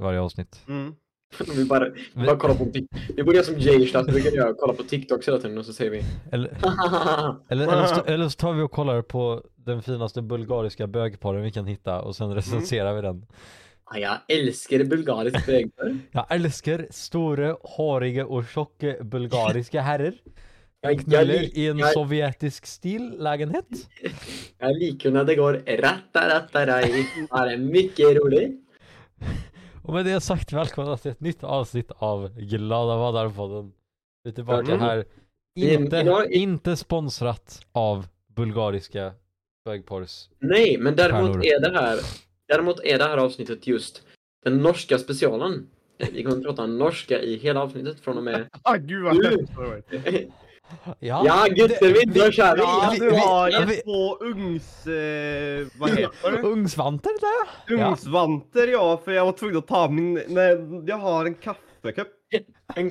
varje avsnitt. Mm. Vi bara, vi bara kollar på Vi borde göra som Jay vi brukar göra, kolla på TikTok hela tiden och så säger vi Eller, eller, eller, så, eller så tar vi och kollar på den finaste bulgariska bögparen vi kan hitta och sen recenserar vi den. Jag älskar bulgariskt bögpar. Jag älskar stora, håriga och tjocka bulgariska herrar. Jag, Knuller i en jag, sovjetisk stil lägenhet. jag liker när det går ratta ratta raj. Det är mycket roligt. Och med det sagt välkomna till ett nytt avsnitt av Glada Vadar-podden. Vi är tillbaka Mm. här. I- Inte, idag- inte sponsrat av bulgariska bögporrs. Nej, men däremot Stjärnor. är det här Däremot är det här avsnittet just den norska specialen. Vi kommer att prata norska i hela avsnittet från och med Ah, gud vad Du- Ja, gutter, vi, då kör vi! Ja, du har ja, ju vi- två ungs... Eh, vad heter det? Ungsvanter där! Ja. Ungsvanter ja, för jag var tvungen att ta min... När jag har en kaffekopp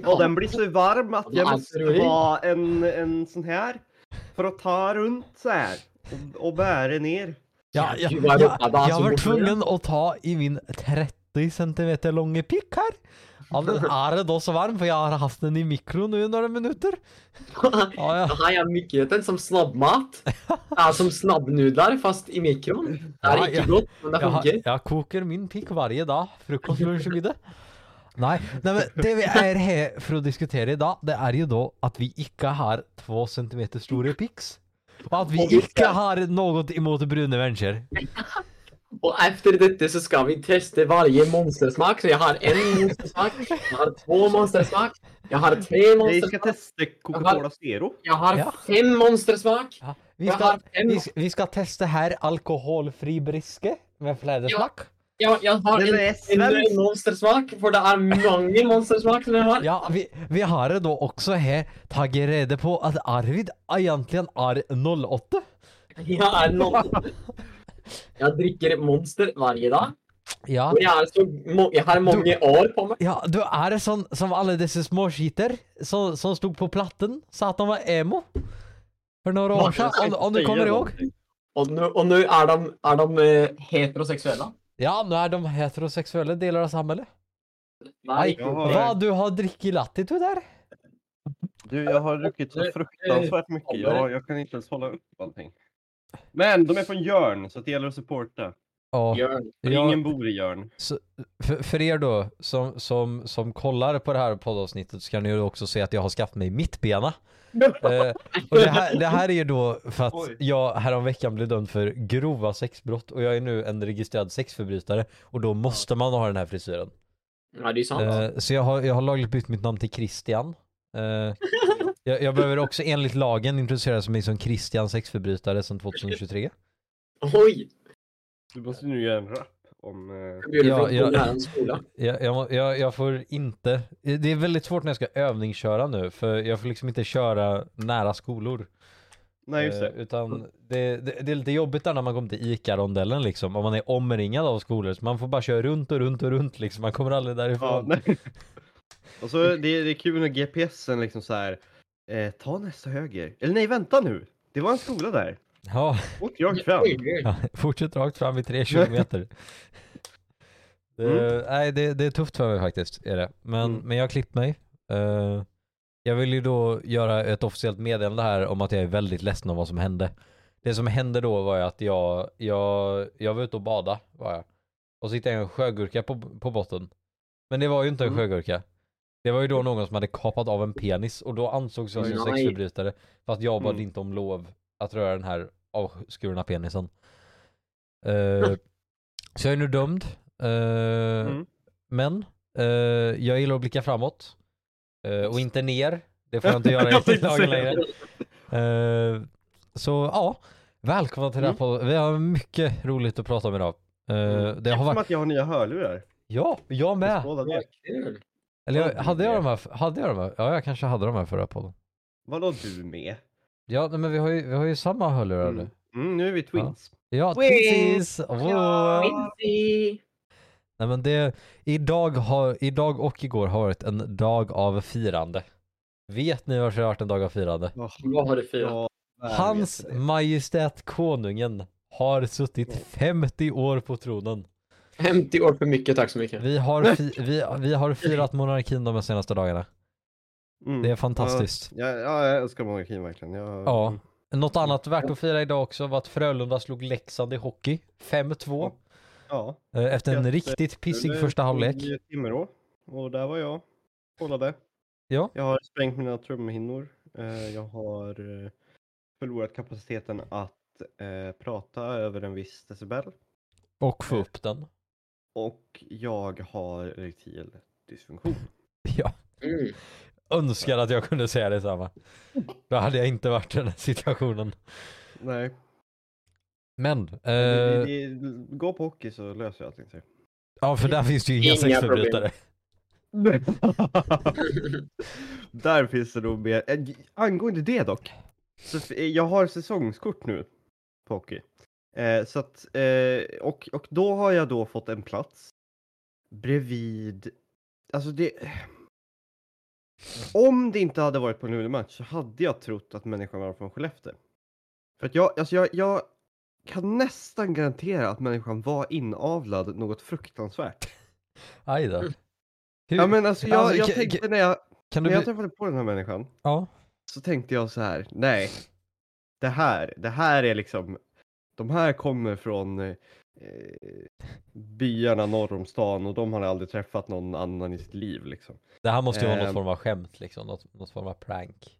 och den blir så varm att jag Ja, måste ha en, en sån här för att ta runt så här och, och bära ner. Ja, ja, Gud, vad ja, roligt. Alltså, jag var tvungen att ta i min 30 centimeter långa pick här. Ja, den är då så varm för jag har haft den i mikron nu några minuter. Ja, ja. Det här är mycket som snabbmat. Ja, som snabbnudlar fast i mikron. Det är Ja, inte gott, men det Jag, har- funkar. jag kokar min pick varje dag, frukost, lunch och middag. Nej, nej men det vi är här för att diskutera idag, det är ju då att vi inte har två centimeter stora picks. Och att vi inte har något emot bruna människor. Och efter detta så ska vi testa varje monstersmak. Så jag har en monstersmak, jag har två monstersmak, jag har tre Vi ska monstersmak, testa Coca-Cola Zero. jag har Ja. fem monstersmak. Ja, vi, ska, har en- vi, ska, vi ska testa här alkoholfri briske med flädersmak. Jag, jag har en, är en, monstersmak, för det är många monstersmak som jag har. Ja, vi, vi har då också här tagit reda på att Arvid egentligen är 08. Jag är noll. Jag dricker monster varje dag. Ja, Och jag, är så, må, jag har många år på mig. ja du är sån som alla dessa småskiter som, som stod på platten sa att de var emo. För några år sedan, om, om du kommer ihåg. Och nu, och nu är de, är de eh, heterosexuella. Ja, nu är de heterosexuella delar av samhället. Nej, har- Vad du har drickit lattitud där? Du, jag har druckit så fruktansvärt mycket. Jag, jag kan inte ens hålla upp allting. Men de är från Jörn, så det gäller att supporta. Ja, Björn. För Ja. Ingen bor i Jörn. så, för, för er då som, som, som kollar på det här poddavsnittet så kan ni ju också se att jag har skaffat mig mittbena. Eh, och det här, det här är ju då för att Oj. jag häromveckan blev dömd för grova sexbrott och jag är nu en registrerad sexförbrytare och då måste man ha den här frisyren. Ja, det är sant. Eh, så jag har, jag har lagligt bytt mitt namn till Christian. Eh, jag, jag behöver också enligt lagen introducera mig som Christian sexförbrytare sedan 2023. Oj! Du måste nu göra en rap om... Eh... Ja, ja. Jag, jag, jag, jag får inte, det är väldigt svårt när jag ska övningsköra nu för jag får liksom inte köra nära skolor. Nej, just det. Eh, utan det, det, det är lite jobbigt där när man kommer till ICA-rondellen liksom, om man är omringad av skolor så man får bara köra runt och runt och runt liksom, man kommer aldrig Ja, därifrån. nej. Och så det, det är kul när GPSen liksom så här. Eh, ta nästa höger. Eller nej, vänta nu. Det var en skola där. Ja, Och rakt fram. Ja, fortsätt rakt fram i tre kilometer. Det, nej, det, det är tufft för mig faktiskt, är det. Men, Mm. men jag har klippt mig. Eh, jag vill ju då göra ett officiellt meddelande här om att jag är väldigt ledsen om vad som hände. Det som hände då var ju att jag, jag, jag var ute och bada var jag. Och så hittade jag en sjögurka på, på botten. Men det var ju inte en Mm. sjögurka. Det var ju då någon som hade kapat av en penis och då ansågs jag som Nej. sexförbrytare. Fast jag bad Mm. inte om lov att röra den här avskurna penisen. Eh, så jag är nu dömd. Eh, Mm. Men eh, jag gillar att blicka framåt. Och inte ner. Det får jag inte göra Jag i lagen längre. Så ja, välkomna till det här podden. Vi har mycket roligt att prata om idag. Mm. det har Som varit, att jag har nya hörlurar. ja, jag med. Det. kul. Eller jag, Ja, hade jag det. de här, hade jag de här? Ja, jag kanske hade de här förra podden. Vadå du med? Ja, nej, men vi har ju, vi har ju samma hörlurar nu. Mm. Mm, nu är vi twins. Ja, Twins! twinsies! Wow. Vinci. Nej men det, idag, har, idag och igår har varit en dag av firande. Vet ni varför det har varit en dag av firande? Oh, Vad har du firat? ja, Hans det. Majestät Konungen har suttit 50 år på tronen. 50 år för mycket, tack så mycket. Vi har, fi, vi, vi har firat monarkin de senaste dagarna. Mm. Det är fantastiskt. Ja, ja, jag älskar monarkin verkligen. Jag, Ja. Något annat värt att fira idag också var att Frölunda slog Leksand i hockey. 5-2. ja. eh, Efter en Gött. riktigt pissig Det första halvlek. i Timrå. Och där var jag. Kollade. Ja. Jag har sprängt mina trumhinnor. Eh, Jag har eh, förlorat kapaciteten att prata över en viss decibel. Och få upp den. Och jag har erektil dysfunktion. Ja. Mm. Önskar att jag kunde säga detsamma. Då hade jag inte varit i den här situationen. Nej. Men, Det, eh, det, det, gå på hockey så löser jag allting. sig. ja för där finns det ju inga, Inga sexförbrytare. Där finns det nog mer. Eh, Angående det dock. Så jag har säsongskort nu på hockey. Eh, så att, eh, och, och då har jag då fått en plats bredvid, alltså det... Om det inte hade varit på en Luleå-match så hade jag trott att människan var från Skellefteå. För att jag, alltså jag, jag kan nästan garantera att människan var inavlad något fruktansvärt. Aj då. Hur, Ja men alltså jag, Alltså, jag tänkte när jag, du när jag träffade på den här människan Ja. så tänkte jag så här, nej. Det här, det här är liksom, de här kommer från eh, byarna norr om stan och de har aldrig träffat någon annan i sitt liv liksom. Det här måste ju vara något Ehm. form av skämt liksom. Något, något form av prank.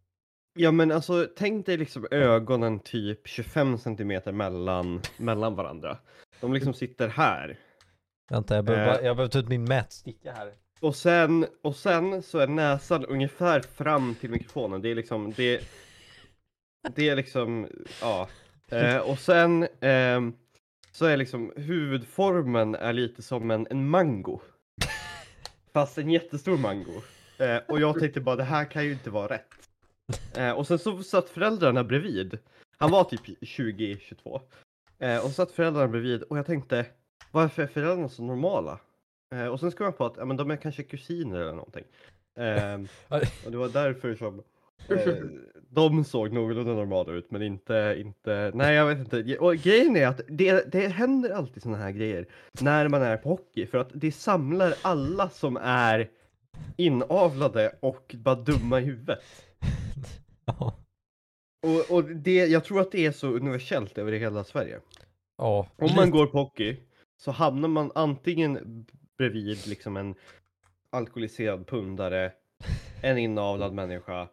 Ja men alltså tänk dig liksom ögonen typ 25 centimeter mellan, mellan varandra. De liksom sitter här. Vänta, jag behöver, Eh. bara, jag behöver ta ut min mätsticka här. Och sen, och sen så är näsan ungefär fram till mikrofonen. Det är liksom, det, det är liksom, ja. Eh, och sen ehm, så är liksom huvudformen är lite som en, en mango. Fast en jättestor mango. Eh, och jag tänkte bara det här kan ju inte vara rätt. Eh, och sen så satt föräldrarna bredvid. Han var typ 20-22. Eh, och så satt föräldrarna bredvid och jag tänkte varför är föräldrarna så normala? Eh, och sen ska man på att ja, men de är kanske kusiner eller någonting. Eh, och det var därför som eh, de såg någorlunda normala ut men inte, inte, nej jag vet inte. Och grejen är att det, det händer alltid sådana här grejer när man är på hockey för att det samlar alla som är inavlade och bara dumma i huvudet. Ja. Och, och det, jag tror att det är så universellt över hela Sverige. Ja. Om man går på hockey så hamnar man antingen bredvid liksom en alkoholiserad pundare, en inavlad människa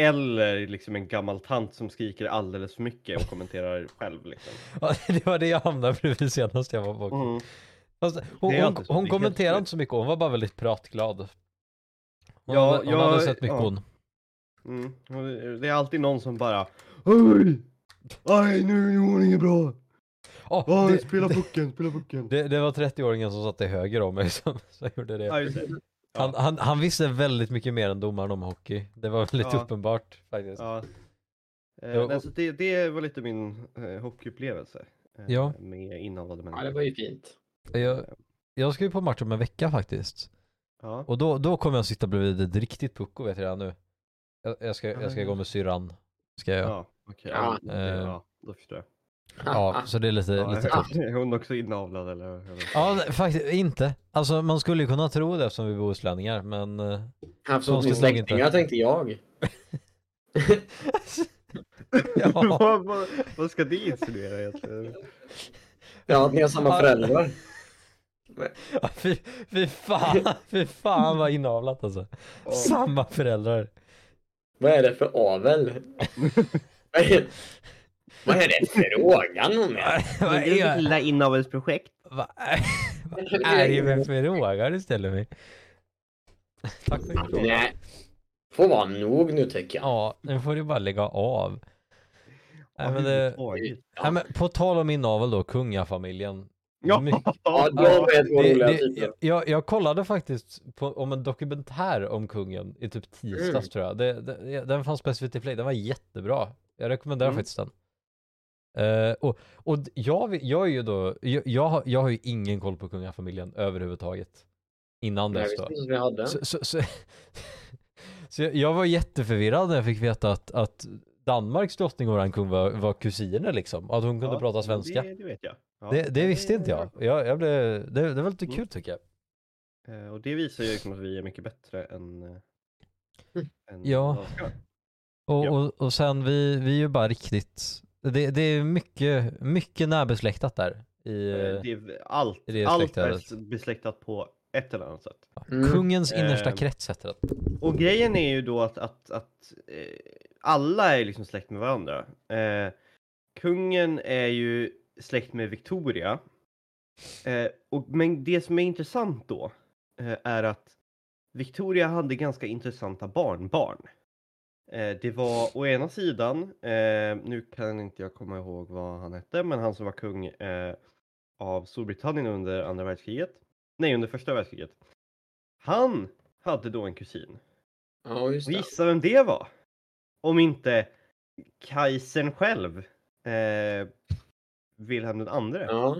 eller liksom en gammal tant som skriker alldeles för mycket och kommenterar själv liksom. Ja, det var det jag hamnade bredvid senast jag var på. Mm. Fast hon, hon, hon kommenterade inte så mycket, hon var bara väldigt pratglad. Hon, Ja, hade, hon jag- hade sett mycket ja. hon. Mm. Det- är alltid någon som bara Oj! Aj, nu är det inget bra! Oh, Oj, det, spela pucken, spela pucken! det, det var 30-åringen som satt till höger om mig som, som gjorde det. Ja. Han, han, han visste väldigt mycket mer än domaren om hockey. Det var väldigt Ja. uppenbart faktiskt. Ja. Eh, Jo. nej, så det, det var lite min eh, hockeyupplevelse. Eh, Ja. Med inavlade Ja, det människor. var ju fint. Jag, jag ska ju på match om en vecka faktiskt. Ja. Och då, då kommer jag sitta bredvid ett riktigt pucko vet jag redan nu. Jag, jag, ska, jag ska gå med syrran. Ska jag. Ja, okej. Ja. Ja, Eh. ja, då förstår jag. så det är lite, Ja, lite tufft. är hon också inavlad eller? Ja, faktiskt inte. Alltså man skulle ju kunna tro det eftersom vi är bohuslänningar, men... det nog släktingar inte. tänkte jag. ja. vad, vad, vad ska det insinuera egentligen? Ja, att ni har samma föräldrar. Ja, fy, fy fan, fy fan vad inavlat alltså. Samma föräldrar. Vad är det för avel? Vad är- det frågan om? vad, är, lilla inavelsprojekt. vad, är, det för fråga du ställer mig? Tack för din fråga. Nej. Får vara nog nu tycker jag. Ja, nu får du bara lägga av. Nej, men, det, nej, men på tal om inavel då, kungafamiljen. Ja, Mycket- Ja, Det, det, jag, jag kollade faktiskt på, om en dokumentär om kungen i typ tisdags Mm. tror jag. Det, det, den fanns på SVT Play, den var jättebra. Jag rekommenderar Mm. faktiskt den. Eh, och och jag, jag är ju då, jag, jag, har, jag har ju ingen koll på kungafamiljen överhuvudtaget. Innan dess då. vi hade. Så, så, så, så jag, jag var jätteförvirrad när jag fick veta att, att Danmarks drottning och våran kung var, var kusiner liksom. Att hon kunde Ja, prata svenska. Det, det vet jag. Ja, Det, det visste inte jag. jag, jag blev, det, det var lite Mm. kul tycker jag. Eh, Och det visar ju liksom att vi är mycket bättre än, eh, Mm. än Ja. danskarna. Och, Ja. och, och sen vi, vi är ju bara riktigt, det, det är mycket, mycket närbesläktat där. I, Eh, Det är allt, i det allt är besläktat på ett eller annat sätt. Mm. Kungens innersta Eh, krets heter det. Och grejen är ju då att, att, att eh, alla är liksom släkt med varandra. Eh, kungen är ju släkt med Victoria. Eh, och, men det som är intressant då eh, är att Victoria hade ganska intressanta barnbarn. Eh, det var å ena sidan, eh, nu kan inte jag komma ihåg vad han hette, men han som var kung eh, av Storbritannien under andra världskriget. Nej, under första världskriget. Han hade då en kusin. Ja, just det. gissa vem det var? Om inte kejsaren själv. Eh, Wilhelm den andre. Ja.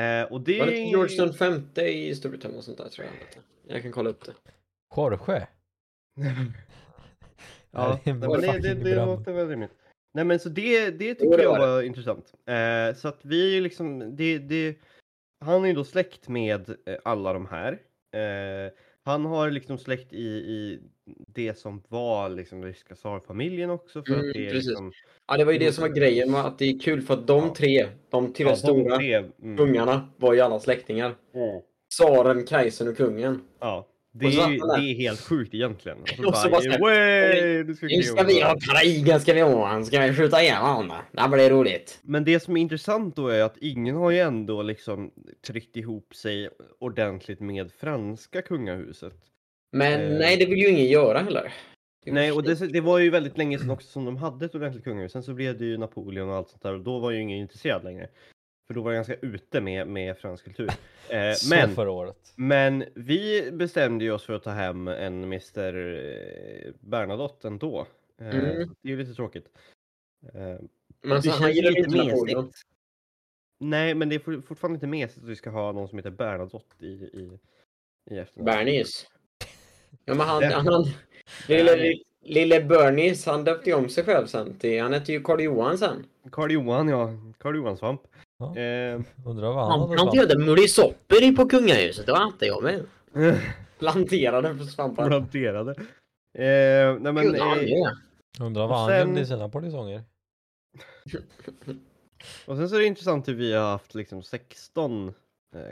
Eh, och det... Var det George den femte i Storbritannien och sånt där tror jag. Jag kan kolla upp det. Jorge. Ja, Det nej, men det, det, låter väl rimligt. Nej men så det, det tycker det jag var intressant. Eh, så att vi är liksom, det, det, han är ju då släkt med eh, alla de här. Eh, han har liksom släkt i, i det som var liksom ryska tsarfamiljen också. För Mm, att det är precis. liksom, Ja, det var ju det som var grejen med att det är kul för att de Ja. tre, de tre ja, de stora tre, mm. kungarna var ju alla släktingar. Tsaren, kejsaren och kungen. Ja, det är, ju, han det är helt sjukt egentligen. Och så Och så bara, här, "Way, nu ska Nu ska vi ha krigen, ska vi ha. Ska vi skjuta ihjäl varandra. Det blir roligt. Men det som är intressant då är att ingen har ju ändå liksom tryckt ihop sig ordentligt med franska kungahuset. Men Eh. nej, det vill ju ingen göra heller. Nej, och det, det var ju väldigt länge sedan också som de hade ett ordentligt kungahus. Sen så blev det ju Napoleon och allt sånt där och då var ju ingen intresserad längre. För då var jag ganska ute med, med fransk kultur. Eh, Så men, förra året. men vi bestämde ju oss för att ta hem en Mr eh, Bernadotte ändå. Eh, Mm. Det är ju lite tråkigt. Eh, Men det han gillar lite inte Napoleon. mesigt. Nej, men det är for- fortfarande inte mesigt att vi ska ha någon som heter Bernadotte i, i, i efternamn. Bernies. Ja, men han, han, han lille, lille Bernies, han döpte ju om sig själv sen till, han hette ju Karl Johan sen. Karl Johan, ja. Karl Johan Svamp. Ja. Eh, Undrar vad han Han hade planterade mulisopper på kungahuset, det var inte jag med. Planterade för svampar. planterade. Eh, nej men, eh? Undrar vad han sen- gömde i sina polisonger. och sen så är det intressant hur vi har haft liksom 16 eh,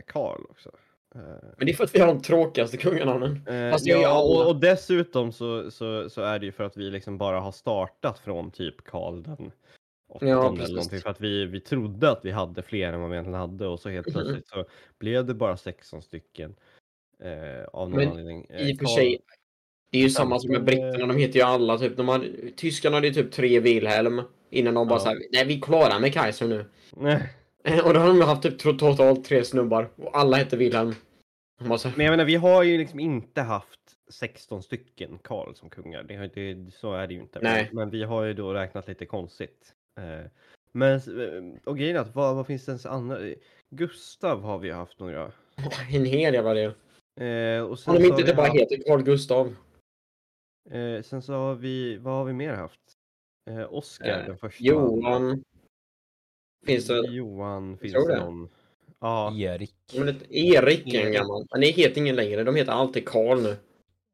Karl också. Eh, Men det är för att vi har de tråkigaste eh, Fast jag är ja, och, och dessutom så, så, så är det ju för att vi liksom bara har startat från typ Karl den åttonde Ja, eller någonting. För att vi, vi trodde att vi hade fler än vad vi egentligen hade och så helt Mhm. plötsligt så blev det bara 16 stycken. Eh, av någon Men anledning. Eh, I och för sig, det är ju samma som med britterna, de heter ju alla typ, de har, tyskarna hade ju typ tre Wilhelm. Innan de bara Ja. såhär, nej vi klarar med Kaiser nu. Nej. Och då har de haft typ to- totalt tre snubbar och alla hette Wilhelm. Här, Men jag menar, vi har ju liksom inte haft 16 stycken Karl som kungar. Det, det, så är det ju inte. Nej. Men vi har ju då räknat lite konstigt. Eh, men, eh, och grejen är att vad, vad finns det ens andra? Gustav har vi haft några. en hel jävla del. Eh, och sen Om de inte typ bara haft, heter Carl Gustav. eh, Sen så har vi, vad har vi mer haft? Eh, Oskar Eh, den första. Johan. Finns det? Johan, finns tror det någon? Ja, Erik. Men det, Erik är en gammal. Men det heter ingen längre. De heter alltid Karl nu.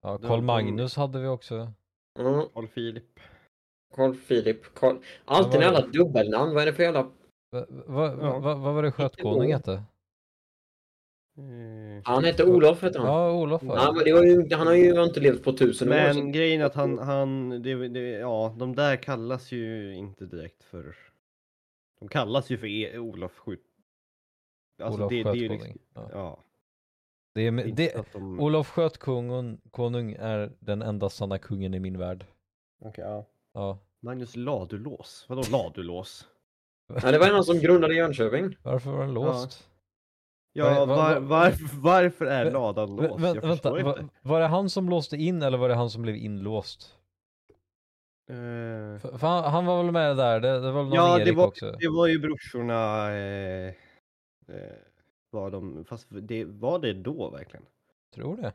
Ja, Karl Magnus hade vi också. Ja, Carl Philip. Carl Philip. Carl. Alltid jävla dubbelnamn. Vad är det för jävla... Va, va, va, va, vad var det skötkonung hette? Eh, Han hette Olof hette han. Ja, Olof Ja, men det var ju, han har ju inte levt på tusen år. Men grejen är att han, han det, det, ja, de där kallas ju inte direkt för... De kallas ju för e Olof Skjut... Alltså Olof det, det är ju liksom, Ja. ja. Det är, det det, de... Olof Skötkonung konung är den enda sanna kungen i min värld. Okej, ja. Ja. Magnus Ladulås, vadå Ladulås? Ja, det var han som grundade Jönköping. Varför var den låst? Ja, Vad- var, vad- varför, varför är ladan låst? vä- Jag vänta, förstår inte. var det han som låste in eller var det han som blev inlåst? Eh, För, för han, han var väl med där, det, det var väl någon Ja, det Erik var, också? det var ju brorsorna... Eh, eh, var de, fast det, var det då verkligen? Tror det.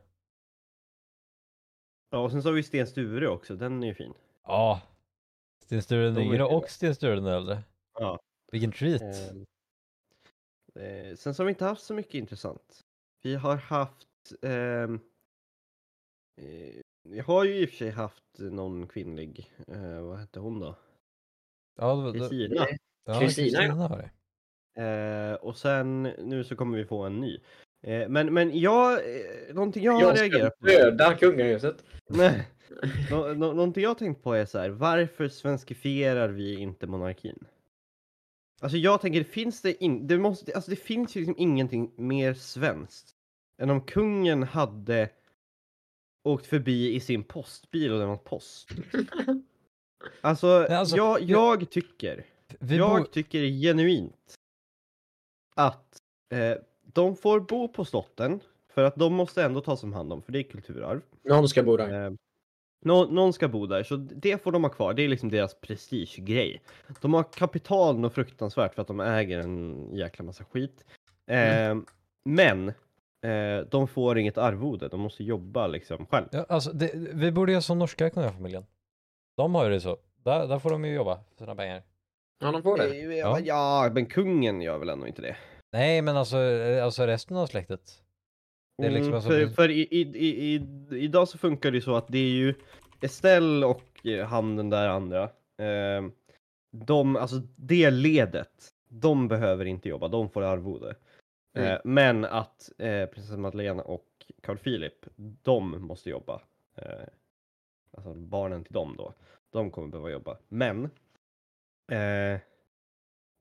Ja, och sen så har vi Sten Sture också, den är ju fin. Ja. Sten Sture den yngre och Sten Sture den äldre. Ja. Vilken treat. Ehm, eh, sen så har vi inte haft så mycket intressant. Vi har haft... ehm, eh, vi har ju i och för sig haft någon kvinnlig, eh, vad hette hon då? Ja, det, det, Kristina. ja, Kristina, ja. var det. Eh, och sen nu så kommer vi få en ny. Eh, men, men jag, eh, någonting jag har Jag ska reagerat på. döda kungahuset. Nej. Nå, nå, någonting jag har tänkt på är så här, varför svenskifierar vi inte monarkin? Alltså jag tänker, finns det in, det måste, alltså det finns ju liksom ingenting mer svenskt än om kungen hade åkt förbi i sin postbil och lämnat post. Alltså, alltså, jag, jag tycker, Vi jag tycker genuint att eh, de får bo på slotten för att de måste ändå tas om hand om, för det är kulturarv. Någon ska bo där. Eh, nå- någon ska bo där, så det får de ha kvar. Det är liksom deras prestigegrej. De har kapital något fruktansvärt för att de äger en jäkla massa skit. Eh, Men eh, de får inget arvode, de måste jobba liksom själv. Ja, alltså, det, vi borde göra som norska kungafamiljen. De har ju det så. Där, där får de ju jobba för sina pengar. Ja, de får det. Ja. ja, men kungen gör väl ändå inte det. Nej, men alltså, eh, alltså resten av släktet. Liksom Mm, alltså- för för i, i, i, idag så funkar det ju så att det är ju Estelle och eh, han den där andra. Eh, de, alltså det ledet, de behöver inte jobba, de får arvode. Eh, Mm. men att eh, prinsessa Madeleine och Carl Philip, de måste jobba. Eh, alltså barnen till dem då, de kommer behöva jobba. Men eh,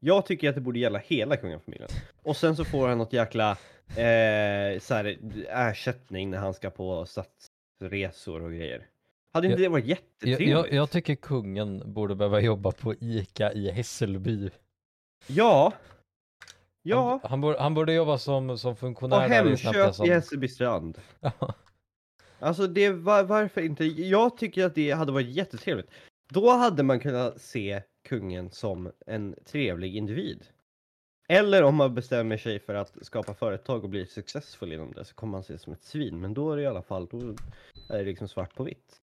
jag tycker att det borde gälla hela kungafamiljen. Och sen så får han något jäkla eh, så här, ersättning när han ska på stadsresor och grejer. Hade inte Jag- det varit jättetrevligt? jag, jag tycker kungen borde behöva jobba på ICA i Hässelby. Ja. Ja. Han, han, borde, han borde jobba som, som Och funktionär Snabbt Hemköp i Hässelby strand. Alltså det var, varför inte? Jag tycker att det hade varit jättetrevligt. Då hade man kunnat se kungen som en trevlig individ. Eller om man bestämmer sig för att skapa företag och bli successful inom det så kommer man ses som ett svin. Men då är det i alla fall, då är det liksom svart på vitt.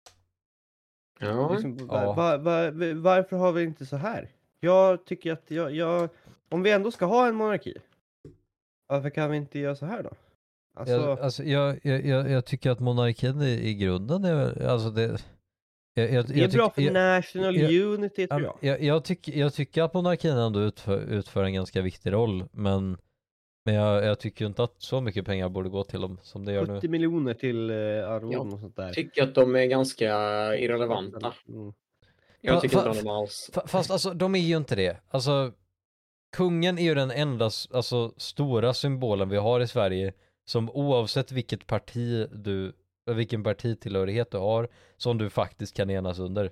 Ja. Liksom, va, Ja. va, va, varför har vi inte så här? Jag tycker att jag, jag, om vi ändå ska ha en monarki, varför kan vi inte göra så här då? Alltså, Jag, alltså, jag, jag, jag, jag tycker att monarkin i, i grunden är alltså det... Jag, jag, det är jag bra tyck- för jag, national jag- unity tror Ja, jag. Jag, jag, tycker, jag tycker att monarkin ändå utför, utför en ganska viktig roll, men, men jag, jag tycker inte att så mycket pengar borde gå till dem som det gör 70 nu. miljoner till uh, arvoden och sånt där. tycker att de är ganska irrelevanta. Mm. Jag Fa- tycker inte fa- om dem alls. Fa- Fast alltså, de är ju inte det. Alltså, kungen är ju den enda alltså, stora symbolen vi har i Sverige som oavsett vilket parti du, vilken partitillhörighet du har, som du faktiskt kan enas under.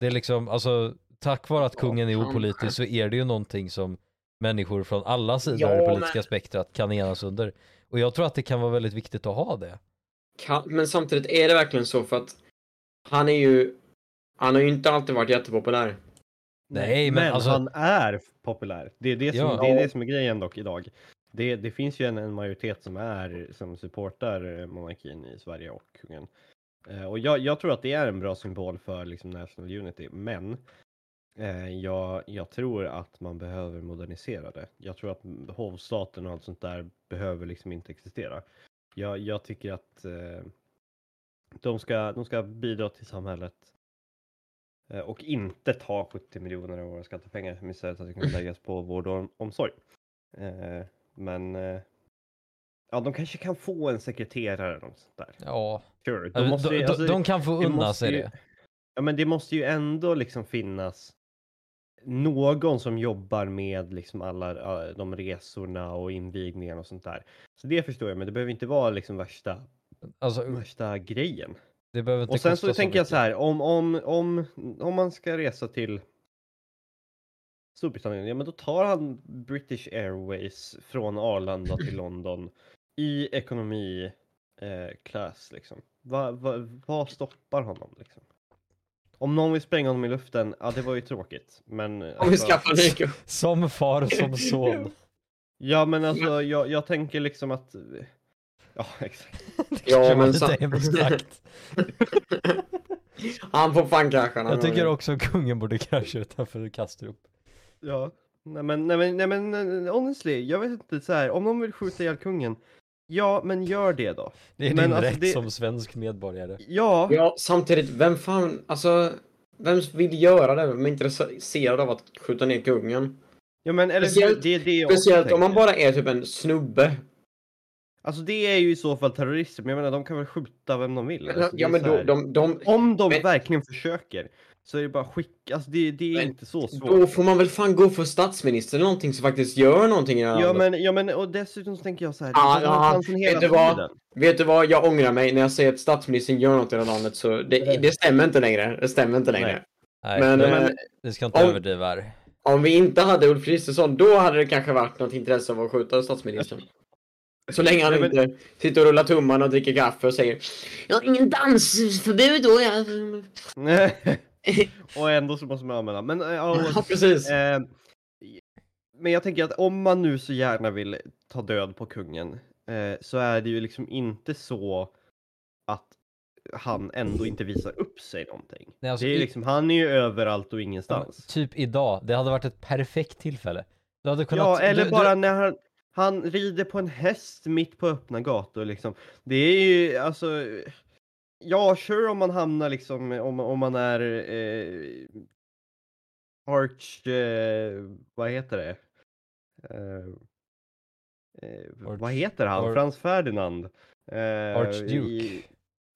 Det är liksom, alltså, tack vare att Ja, kungen är opolitisk så är det ju någonting som människor från alla sidor Ja, i det politiska men- spektrat kan enas under. Och jag tror att det kan vara väldigt viktigt att ha det. Kan, men samtidigt är det verkligen så för att han är ju... Han har ju inte alltid varit jättepopulär. Nej, men alltså- han är populär. Det är det, som, Ja. det är det som är grejen dock idag. Det, det finns ju en, en majoritet som är som supportar eh, monarkin i Sverige och kungen. Eh, och jag, jag tror att det är en bra symbol för liksom national unity, men eh, jag, jag tror att man behöver modernisera det. Jag tror att hovstaten och allt sånt där behöver liksom inte existera. Jag, jag tycker att eh, de, ska, de ska bidra till samhället eh, och inte ta 70 miljoner av våra skattepengar som istället att det kan läggas på vård och omsorg. Eh, men eh, ja, de kanske kan få en sekreterare eller något sånt där. Ja, Sure. de, De måste, de, alltså, de kan få unna sig det. Ja, men det måste ju ändå liksom finnas någon som jobbar med liksom alla de resorna och invigningarna och sånt där. Så det förstår jag, men det behöver inte vara liksom värsta, Alltså, värsta grejen. det behöver inte Och sen kosta så tänker jag så här, om, om, om, om man ska resa till Storbritannien, ja men då tar han British Airways från Arlanda till London i ekonomi eh, class liksom. Vad va, vad stoppar honom liksom? Om någon vill spränga honom i luften, ja det var ju tråkigt. Men Om vi alltså, skaffar Nico. Som far som son. Ja men alltså jag, jag tänker liksom att Ja exakt. Ja, men sagt. Han får fan krascha Jag tycker också kungen borde krascha utanför Kastrup. Ja. Nej men, nej men, nej men honestly, jag vet inte så här. om de vill skjuta ihjäl kungen, ja men gör det då. Det är Men din alltså rätt det- som svensk medborgare. Ja, Ja, samtidigt, vem fan, alltså, vem vill göra det? Vem är intresserad av att skjuta ner kungen? ja men eller Speciellt- det det Speciellt om man bara är typ en snubbe. Alltså det är ju i så fall terrorister, men jag menar de kan väl skjuta vem de vill. Alltså, ja men då, de, de, Om de men- verkligen försöker så är det bara skicka, alltså det, det är Men inte så svårt. då får man väl fan gå för statsminister eller någonting som faktiskt gör någonting i det här Ja landet. men, ja men och dessutom så tänker jag så här, har ja, chansen vet du vad? tiden. Vet du vad, jag ångrar mig när jag säger att statsministern gör något i det här landet så det, det stämmer inte längre. Det stämmer inte längre. Nej. Nej, Men, men, eh, vi ska inte om- överdriva här. Om vi inte hade Ulf Kristersson, då hade det kanske varit något intresse av att skjuta statsministern. Så länge han Nej, men- inte sitter och rullar tummarna och dricker kaffe och säger Jag har ingen dansförbud då. Jag... och ändå så måste man använda. Men, eh, ja, Ja, precis. eh, men jag tänker att om man nu så gärna vill ta död på kungen eh, så är det ju liksom inte så att han ändå inte visar upp sig någonting. Nej, alltså, det är i- liksom, han är ju överallt och Ja, ingenstans. typ idag, det hade varit ett perfekt tillfälle. Du hade kunnat... Ja, eller du, bara Du, när han, han rider på en häst mitt på öppna gator liksom. Det är ju alltså, ja, sure om man hamnar liksom, om, om man är eh, arch, eh, vad heter det? Eh, eh, vad Arch- heter han? Ar- Frans Ferdinand? Eh, Archduke. i-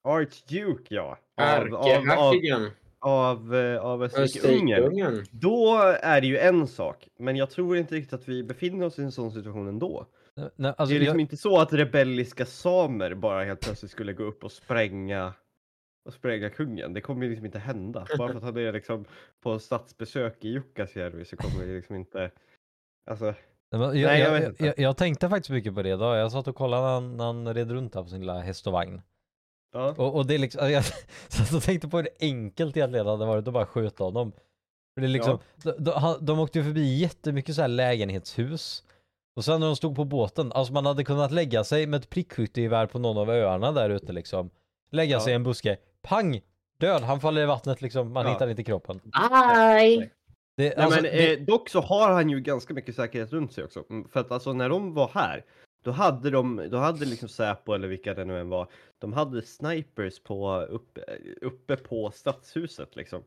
Archduke, ja. Av, av, av, Ärkehertigen. av, eh, av Österrike-Ungern. Österrike-Ungern. Då är det ju en sak, men jag tror inte riktigt att vi befinner oss i en sån situation ändå. Nej, alltså, det är liksom jag, inte så att rebelliska samer bara helt plötsligt skulle gå upp och spränga och spränga kungen. Det kommer ju liksom inte hända. Bara för att han är liksom på statsbesök i Jukkasjärvi så kommer det liksom inte... Alltså, jag, Nej, jag jag, jag, jag, tänkte faktiskt mycket på det idag. Jag satt och kollade när han, när han red runt här på sin lilla häst och vagn. ja. Och, och det är liksom, jag satt och tänkte på hur enkelt egentligen hade varit att bara skjuta honom. För det är liksom, de, de, han- de åkte ju förbi jättemycket så här lägenhetshus. Och sen när de stod på båten, alltså man hade kunnat lägga sig med ett prickskyttegevär på någon av öarna där ute liksom. Lägga Ja. sig i en buske, pang! Död, han faller i vattnet liksom, man Ja. hittar inte kroppen. Aj! Det, Nej, alltså, men, det, eh, dock så har han ju ganska mycket säkerhet runt sig också. Mm, För att alltså när de var här, då hade de, då hade liksom Säpo eller vilka det nu än var, de hade snipers på, uppe, uppe på stadshuset liksom.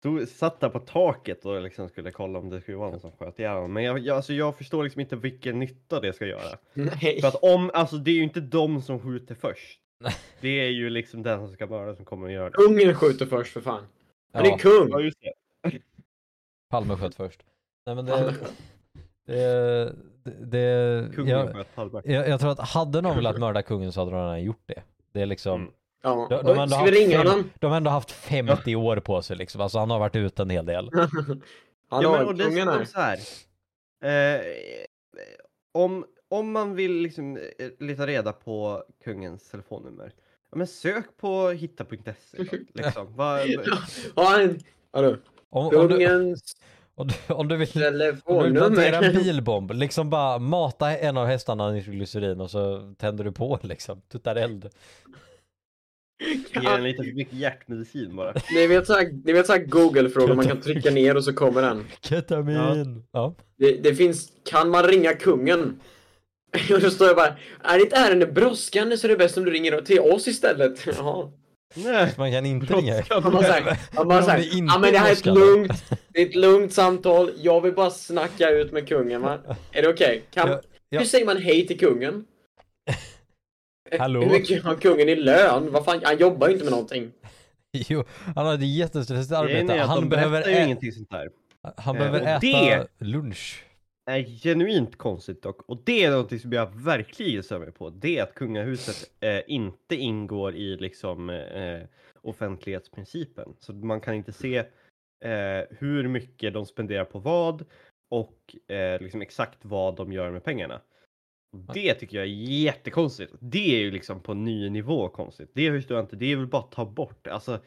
Stod, satt där på taket och liksom skulle kolla om det skulle vara någon som sköt ihjäl honom. Men jag, jag, alltså jag förstår liksom inte vilken nytta det ska göra. Nej. För att om, alltså det är ju inte de som skjuter först. Nej. Det är ju liksom den som ska mörda som kommer att göra det. Kungen skjuter först för fan. Han ja, är kung. Ja, just det. Palme sköt först. Nej men det, det, det, det Kungen jag, sköt Palme. jag, jag tror att hade någon velat mörda kungen så hade de redan gjort det. Det är liksom, Mm. Ja. De- de har ändå Ska vi haft ringa fem- honom? de har ändå haft 50 år på sig liksom, alltså han har varit ute en hel del. Hallå, ja, men, och dessutom så här. Eh, om, om man vill liksom eh, leta reda på kungens telefonnummer. Ja, men sök på hitta.se. Liksom. Va, Ja, han- Hallå. Om, om, du, Kungens om, du, om du vill om du vill plantera en bilbomb, liksom bara mata en av hästarna i glycerin och så tänder du på liksom, tuttar eld. Ge den lite för mycket hjärtmedicin bara. Ni vet såhär, ni vet såhär Google-frågor man kan trycka ner och så kommer den. Ketamin! Ja. Det, det finns, kan man ringa kungen? Och då står jag bara, är ditt ärende brådskande så är det bäst om du ringer till oss istället. Jaha. Nej. Man kan inte ringa. Han bara såhär, han bara såhär, ja men det här är ett brådskande." lugnt, det är ett lugnt samtal, jag vill bara snacka ut med kungen va? Är det okej? Kan, Ja, ja. Hur säger man hej till kungen? Hallå? Hur mycket har kungen i lön? Vad fan, han jobbar ju inte med någonting. Jo, han har ett jättestressigt arbete. är att Han behöver, ju ä- ingenting sånt där. han Eh, behöver och äta det- lunch. är genuint konstigt dock. Och det är någonting som jag verkligen stör mig på. Det är att kungahuset eh, inte ingår i liksom eh, offentlighetsprincipen. Så man kan inte se eh, hur mycket de spenderar på vad och eh, liksom exakt vad de gör med pengarna. Det tycker jag är jättekonstigt. Det är ju liksom på ny nivå konstigt. Det förstår jag inte. Det är väl bara att ta bort. Alltså,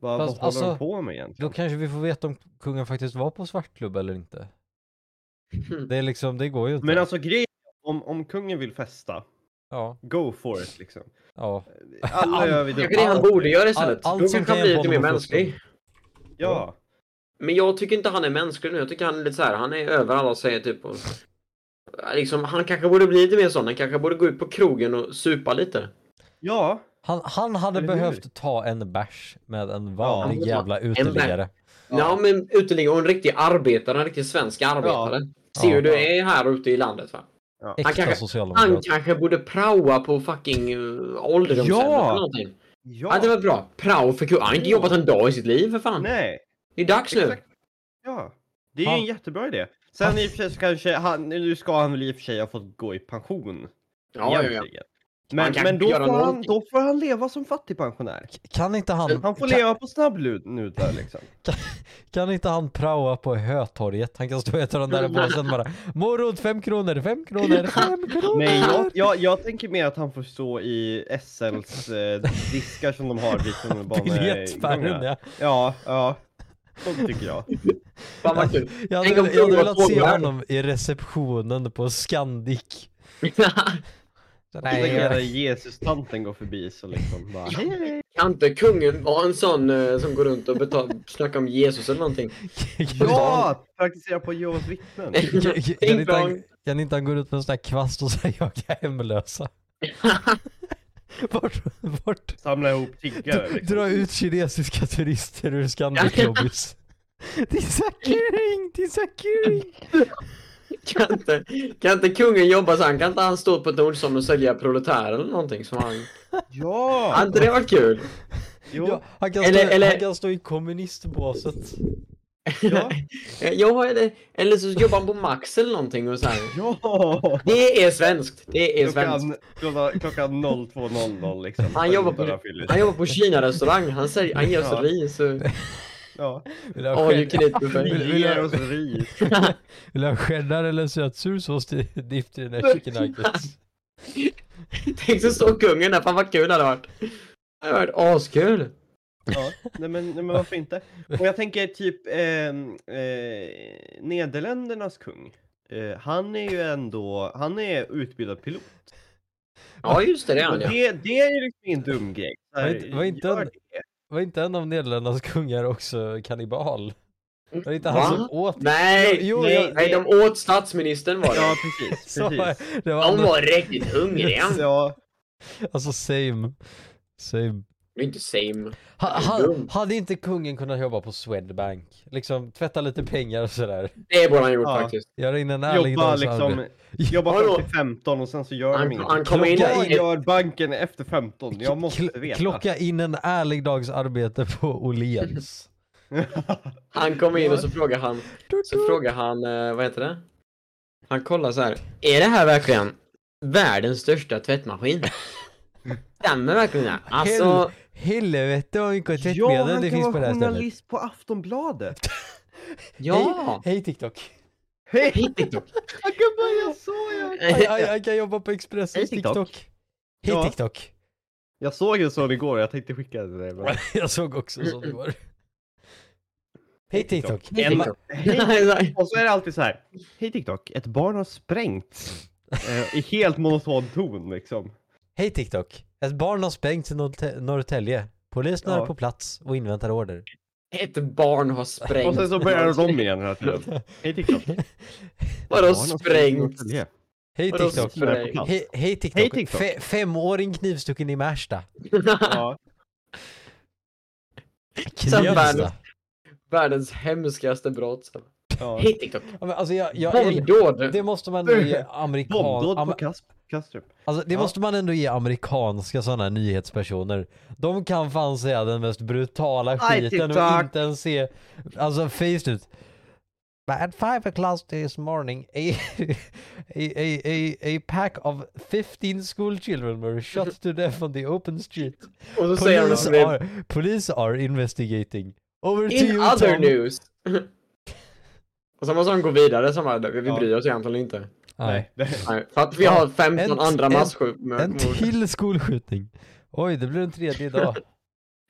vad, Fast vad håller alltså, de på med egentligen? Då kanske vi får veta om kungen faktiskt var på svartklubb eller inte. Det är liksom, det går ju inte. Men alltså grejen om, om kungen vill festa Ja, Go for it liksom. ja. Alla All- gör vi det. det han borde göra istället. allt Då som kan hjälpa lite mer mänsklig. Ja. Men jag tycker inte han är mänsklig nu. Jag tycker han är lite så här. han är över alla och säger typ och, liksom, Han kanske borde bli lite mer sån. Han kanske borde gå ut på krogen och supa lite. Ja. Han, han hade Eller hur? behövt ta en bärs med en vanlig Ja. jävla uteliggare. Ja, men uteliggare och en riktig arbetare, en riktig svensk arbetare. Se Ja. hur du är här ute i landet va. Äkta kanske- Han kanske borde praoa på fucking uh, ålderdomshemmet Ja. eller någonting. Ja. Ja, det var bra. Prao för kul. Han har inte jobbat en dag i sitt liv för fan. Nej. Det är dags nu. Exakt. Ja. Det är ju Han- en jättebra idé. Sen Han- i och för sig så kanske han, nu ska han väl i och för sig ha fått gå i pension. Ja, ja, ja. Men, kan men då, får han, någonting. då får han leva som fattigpensionär. Kan inte han, Han får kan, leva på snabbnudlar liksom. kan inte han praoa på Hötorget? Han kan stå och äta den där påsen bara Morot fem kronor, fem kronor, fem kronor! Nej, jag, jag, jag tänker mer att han får stå i SLs eh, diskar som de har vid Biljettspärren tunnelbanegångarna. ja. Ja, ja. Så tycker jag. Fan vad kul. Jag hade, jag velat se honom i receptionen på Scandic. Nej, hela jag, Jesus-tanten går förbi så liksom bara. Kan inte kungen vara en sån eh, som går runt och betal, snackar om Jesus eller någonting? Ja! Praktisera på Jehovas vittnen. kan, inte han, dong. kan inte han gå ut med en sån här kvast och säga jaga hemlösa? Bort, bort. Samla ihop tiggare liksom. Dra ut kinesiska turister ur Scandic-lobbys. Disackering, disackering. Kan inte, kan inte kungen jobba så han kan inte han stå på ett Nordsson och sälja proletärer eller någonting som han... Ja! Har inte det varit kul? Jo, Ja, han, kan Eller- stå, eller- han kan stå i kommunistbåset. ja, Ja, eller, eller så jobbar han på Max eller någonting och så här. ja! Det är svenskt. Det är svenskt. Klockan, klockan 02.00 liksom. Han jobbar på-. Han jobbar på Kina-restaurang. Han, säger, han oss Ja. ris och Ja. Vill du ha cheddar eller sötsur sås till dipp till dina chicken nuggets? Tänk så står kungen där. Fan vad kul det hade varit. Det hade varit askul. Ja, nej men, nej men varför inte? Och jag tänker typ ehm, eh, Nederländernas kung. Eh, han är ju ändå, han är utbildad pilot. Ja, just det. Det är han ja. det, det är ju liksom ingen dum grej. Var inte- var inte det. Var inte en av Nederländernas kungar också kannibal? Var det inte Va? han som åt? Nej, Jo, nej, jag- nej, de åt statsministern var det. Ja, precis. Så, precis. det var De var riktigt hungriga. Ja, alltså same. Same. Det är inte same. Ha, ha, hade inte kungen kunnat jobba på Swedbank? Liksom tvätta lite pengar och sådär. Det borde han gjort Ja. faktiskt. Göra in en ärlig jobba liksom, jobba fram till 15 och sen så gör Han- ingenting. han kommer in i- gör banken efter 15? Jag måste Kl- veta. Klocka in en ärlig dags arbete på Åhléns. Han kom in och så frågar han, så frågar han, eh, vad heter det? Han kollar så här. Är det här verkligen världens största tvättmaskin? Stämmer verkligen det? Alltså, Helvete vad mycket ja, tvättmedel han det kan finns på det vara här stället. journalist på Aftonbladet. ja! Hej, hej TikTok. Hej! TikTok! Han kan börja så ja. Jag kan jobba på Expressens Hej, TikTok. TikTok. Hej Ja. TikTok. Jag såg en sån igår, jag tänkte skicka den till dig. men- Jag såg också så det var. Hej TikTok. Hej En- TikTok! Hej. Och så är det alltid så här. Hej TikTok, ett barn har sprängts. Eh, I helt monoton ton liksom. Hej TikTok. Ett barn har sprängts i Norrtä- Norrtälje. Polisen är Ja. på plats och inväntar order. Ett barn har sprängt. Och sen så börjar de om igen hela tiden. Hej TikTok. Vadå sprängts sprängt? Hej TikTok. sprängt? Hej, TikTok. Hej, TikTok. Fe- femåring knivstucken i Märsta. Ja. Sen världens, Knivsta. världens hemskaste brott. Ja. Hej TikTok! Ja, men Alltså jag, jag, Bombdåd! det måste man ändå ge amerikan... Bombdåd på am, Kas- Kastrup. alltså det Ja. måste man ändå ge amerikanska sådana nyhetspersoner. De kan fan säga den mest brutala skiten och TikTok. inte ens se, alltså face ut. But at five o'clock this morning, a, a, a, a, a pack of 15 school children were shot to death on the open street. Och så säger Police det are, police are investigating. Over to In you other Tom. news! Och sen måste han gå vidare som bara, vi Ja. bryr oss egentligen inte. Nej. Nej. För att vi har 15 En- andra en- masskjut... En till skolskjutning. Oj, det blir en tredje idag.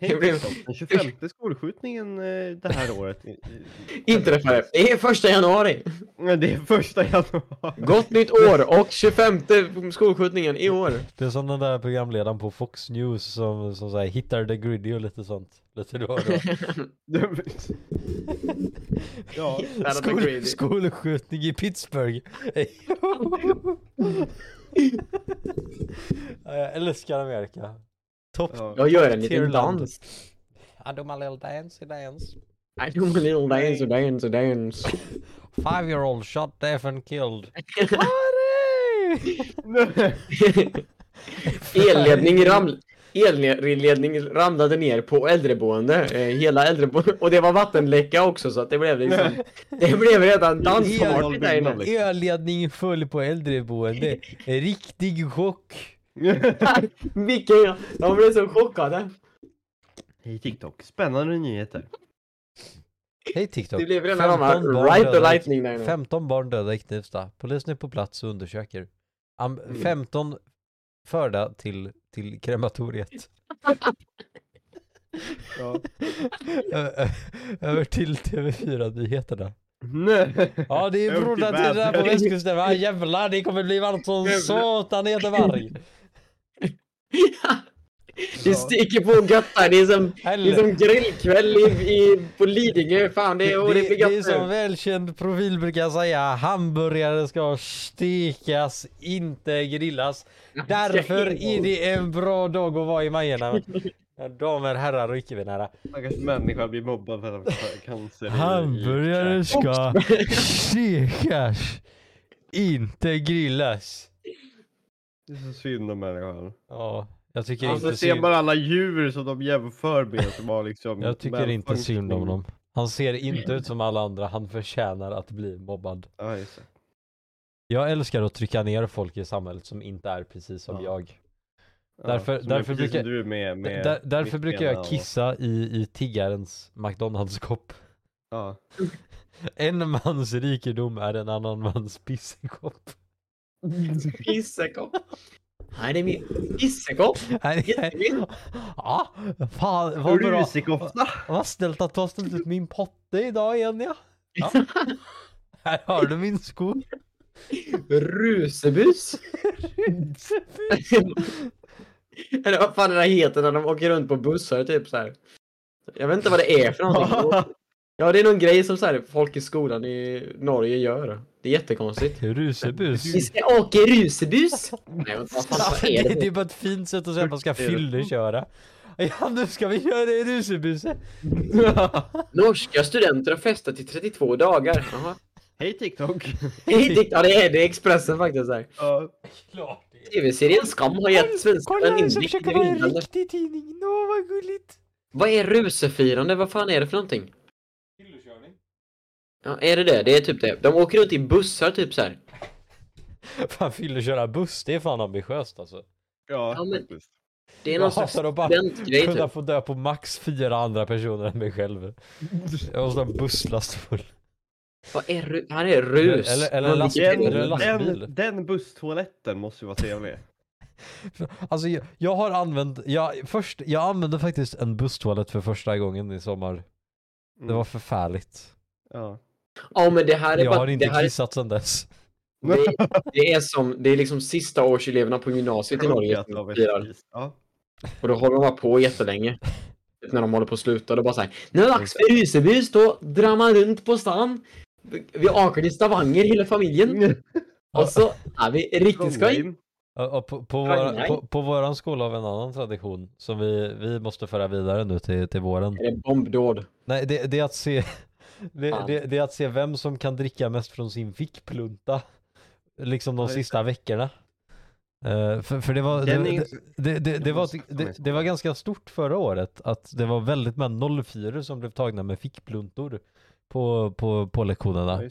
Det blev-. Den 25 skolskjutningen eh, det här året. i- i- Inträffade. Det är första januari. Det är första januari. Gott nytt år och 25 skolskjutningen i år. Det är som den där programledaren på Fox News som, som säger hittar the griddy och lite sånt. Lite då och då. ja, Skol, skolskjutning i Pittsburgh. Ja, jag älskar Amerika. Topp. ja. Jag gör en liten dans. I do my little dance, dance. I do my little dance, och dance. Five year old shot deaf and killed. Elledning, ram... Elledning ramlade ner på äldreboende. Eh, hela äldreboendet. Och det var vattenläcka också så att det blev liksom... Det blev redan dansparty där inne. Elledning full på äldreboende. Riktig chock. Vilken... De blev så chockade. Hej TikTok, spännande nyheter. Hej TikTok. Det blev 15 barn right i- lightning där inne. 15 barn döda i Knivsta. Polisen är på plats och undersöker. Am- Mm. 15 förda till, till krematoriet. Ja. Över till TV4-nyheterna. Nej. Ja det är där på västkusten va? Jävlar det kommer bli varmt som satan i Göteborg. Det sticker på gött här. Det är som, det är som grillkväll i, i, på Lidingö. Fan, det, det, är- och det blir det är gött som nu. välkänd profil brukar säga. Hamburgare ska stekas, inte grillas. Därför är det en bra dag att vara i Majorna. Damer, herrar och icke-binära. Stackars människa blir mobbad för att cancer Hamburgare ska stekas, inte grillas. Det är så synd om människan. Ja, jag tycker Alltså inte ser synd. man alla djur som de jämför med som har liksom Jag tycker inte synd om honom. Han ser inte ut som alla andra, han förtjänar att bli mobbad. Ja, just det. Jag älskar att trycka ner folk i samhället som inte är precis som Ja. jag. Ja, Därför- är därför brukar- med, med Där, därför brukar jag och- kissa i, i tiggarens McDonalds-kopp. Ja. En mans rikedom är en annan mans pissekopp. Pissekopp. Nej, det är min pissekopp. Ja, fan vad bra. Rusikofta! Vad snällt att du har ställt ut min potte idag igen ja. ja. Här har du min sko. Rusebus. Eller vad fan är det heter när de åker runt på bussar typ så här. Jag vet inte vad det är för någonting. Ja, det är någon grej som så här, folk i skolan i Norge gör. Det är jättekonstigt. Rusebus. Vi ska åka rusebus. Nej, vad fan vad är det, det? det är bara ett fint sätt att säga att man ska Det det. fylleköra. Ja nu ska vi köra i rusebuse. Norska studenter har festat i 32 dagar. Jaha. Hej TikTok! Ja, det är det är Expressen faktiskt. Här. Ja. Klart det är. TV-serien Skam har gett svenskarna en Kolla inblick i försöka vara en vinnande. riktig tidning. Nå vad gulligt. Vad är rusefirande? Vad fan är det för någonting? Ja, är det det? Det är typ det. De åker runt i bussar typ så här. Fan fylleköra buss, det är fan ambitiöst alltså. Ja, Ja, men- faktiskt. Det är Jag någon slags hatar att bara studentgrej Kunna typ. få dö på max fyra andra personer än mig själv. Jag måste ha en busslast full. Vad är ru- Han är rus. Eller- eller Man last- dricker- eller Den, lastbil. den, den busstoaletten måste ju vara trevlig. Alltså jag, jag har använt, jag, först, jag använde faktiskt en busstoalett för första gången i sommar. Det Mm. var förfärligt. Ja. Ja men det här är Jag bara... har inte det, här, kissat sedan dess. det, det är som, det är liksom sista årseleverna på gymnasiet i Norge som firar. Ja. Och då håller de bara på jättelänge. Typ när de håller på att sluta, då bara såhär Nu är det dags för rusebus, då drar man runt på stan. Vi åker till Stavanger hela familjen. Och så är vi riktigt skoj. På, på, Aj, våra, på, på våran skola har vi en annan tradition som vi, vi måste föra vidare nu till, till våren. Är det bombdåd? Nej, det, det är att se det, det, det är att se vem som kan dricka mest från sin fickplunta. Liksom de sista veckorna. Eh, för, för det var, det, det, var, det, var ganska stort förra året att det var väldigt många 04 som blev tagna med fickpluntor på, på, på lektionerna.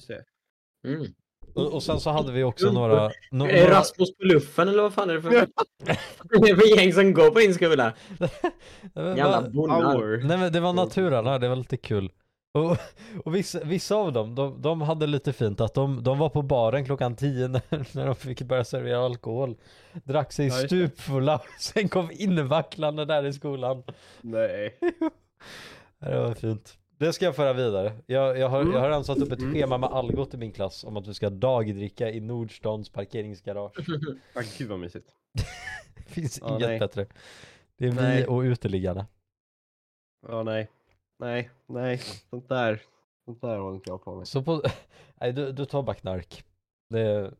Mm. Och, och sen så hade vi också några... no- några Rasmus på luffen eller vad fan är det för... det är för gäng som går på din skola? Jävla bonnar. Nej men det var naturarna, det var lite kul. Och, och vissa, vissa av dem, de, de hade lite fint att de, de var på baren klockan 10 när, när de fick börja servera alkohol. Drack sig Ja, stupfulla, sen kom invacklande där i skolan. Nej. Det var fint. Det ska jag föra vidare. Jag, jag, har, Mm. jag har redan satt upp ett Mm. schema med Algot i min klass om att vi ska dagdricka i Nordstans parkeringsgarage. Ah, gud vad mysigt. Det finns inget nej. bättre. Det är vi Nej. och uteliggarna. Ja, nej. Nej, nej. Sånt där. Sånt där håller inte jag på med. Så på, nej du, du tar bara knark. Det är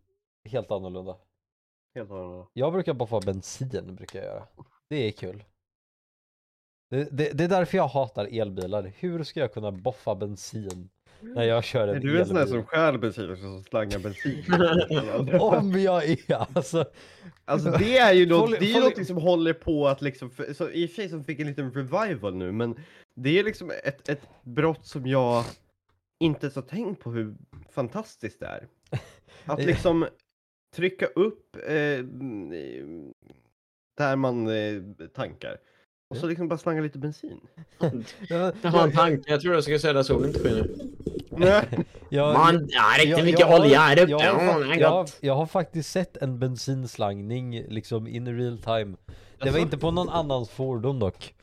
helt annorlunda. Helt annorlunda. Jag brukar bara få bensin, brukar jag göra. Det är kul. Det, det, det är därför jag hatar elbilar. Hur ska jag kunna boffa bensin när jag kör en Är du en sån elbil? som stjäl bensin och som slangar bensin? Om jag är alltså. Alltså det är ju något, det är ju någonting som håller på att liksom, för, så i och för sig som fick en liten revival nu, men det är liksom ett, ett brott som jag inte ens har tänkt på hur fantastiskt det är. Att liksom trycka upp eh, där man eh, tankar. Och så liksom bara slanga lite bensin. Jag, Jag har en tanke, jag tror jag ska säga det solen inte skiner. jag, Man, ja, riktigt jag- mycket jag olja här uppe. Jag jag, gott. jag har faktiskt sett en bensinslangning liksom in real time. Det var Jaså? inte på någon annans fordon dock.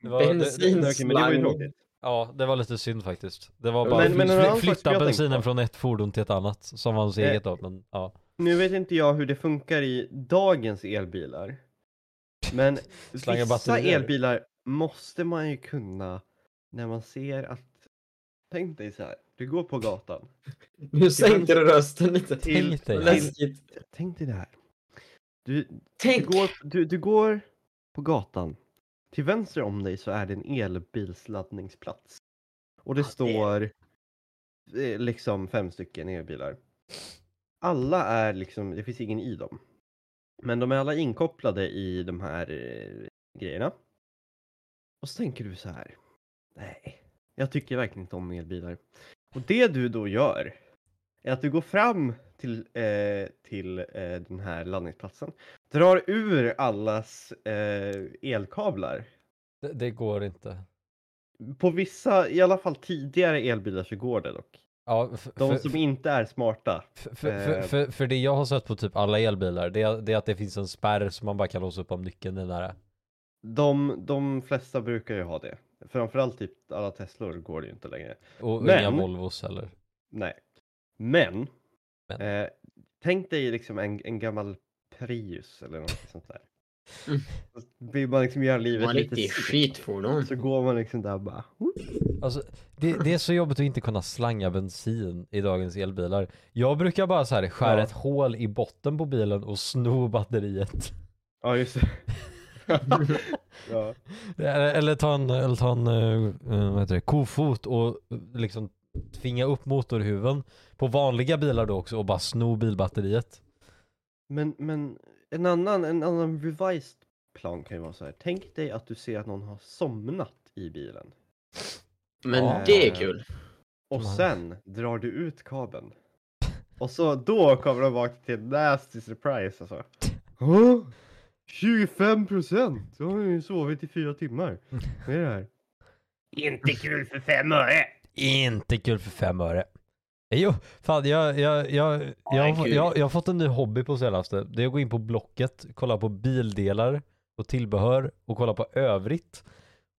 Det var, det, Bensin. det, men det var ju Slang. tråkigt. ja, det var lite synd faktiskt. Det var bara Men- men en fly- annan sak som flytta bensinen från ett fordon till ett annat. Som var hans Eh. eget då, men ja. Nu vet inte jag hur det funkar i dagens elbilar. Men vissa batterier. elbilar måste man ju kunna när man ser att Tänk dig så här, du går på gatan. Nu sänkte du rösten lite. Till, Tänk dig. Läskigt. tänk dig det här. Du, du, Tänk! går, du, du går på gatan. Till vänster om dig så är det en elbilsladdningsplats. Och det Ja, det- står eh, liksom fem stycken elbilar. Alla är liksom, det finns ingen i dem. Men de är alla inkopplade i de här eh, grejerna. Och så tänker du så här. Nej, jag tycker verkligen inte om elbilar. Och det du då gör är att du går fram till, eh, till eh, den här laddningsplatsen. Drar ur allas eh, elkablar. Det, det går inte. På vissa, i alla fall tidigare elbilar så går det dock. Ja, f- De för, som inte är smarta. för, för, för, eh, för, för det jag har sett på typ alla elbilar, det är, det är att det finns en spärr som man bara kan låsa upp om nyckeln är nära. De, de flesta brukar ju ha det. Framförallt typ alla Teslor går det ju inte längre. Och Men- inga Volvos heller. Nej. Men. Men. Eh, tänk dig liksom en, en gammal Prius eller något sånt där. Mm. Så vill man liksom göra livet Man lite skitfordon. Så går man liksom där och bara. Alltså, det, det är så jobbigt att inte kunna slanga bensin i dagens elbilar. Jag brukar bara så här skära Ja. ett hål i botten på bilen och sno batteriet. Ja just det. ja. Eller, ta en, eller ta en eh, eh, vad heter det, kofot och liksom tvinga upp motorhuven på vanliga bilar då också och bara sno bilbatteriet. Men, men en annan, en annan revised plan kan ju vara så här. Tänk dig att du ser att någon har somnat i bilen. Men Ja. det är kul. Och sen drar du ut kabeln. Och så då kommer de vakna till nasty surprise alltså. Åh, 25 procent! Jag har ju sovit i fyra timmar. Vad är det här? Inte kul för fem öre! Inte kul för fem öre. Jo, fan jag, jag, jag, jag, jag har fått en ny hobby på senaste. Det är att gå in på Blocket, kolla på bildelar och tillbehör och kolla på övrigt.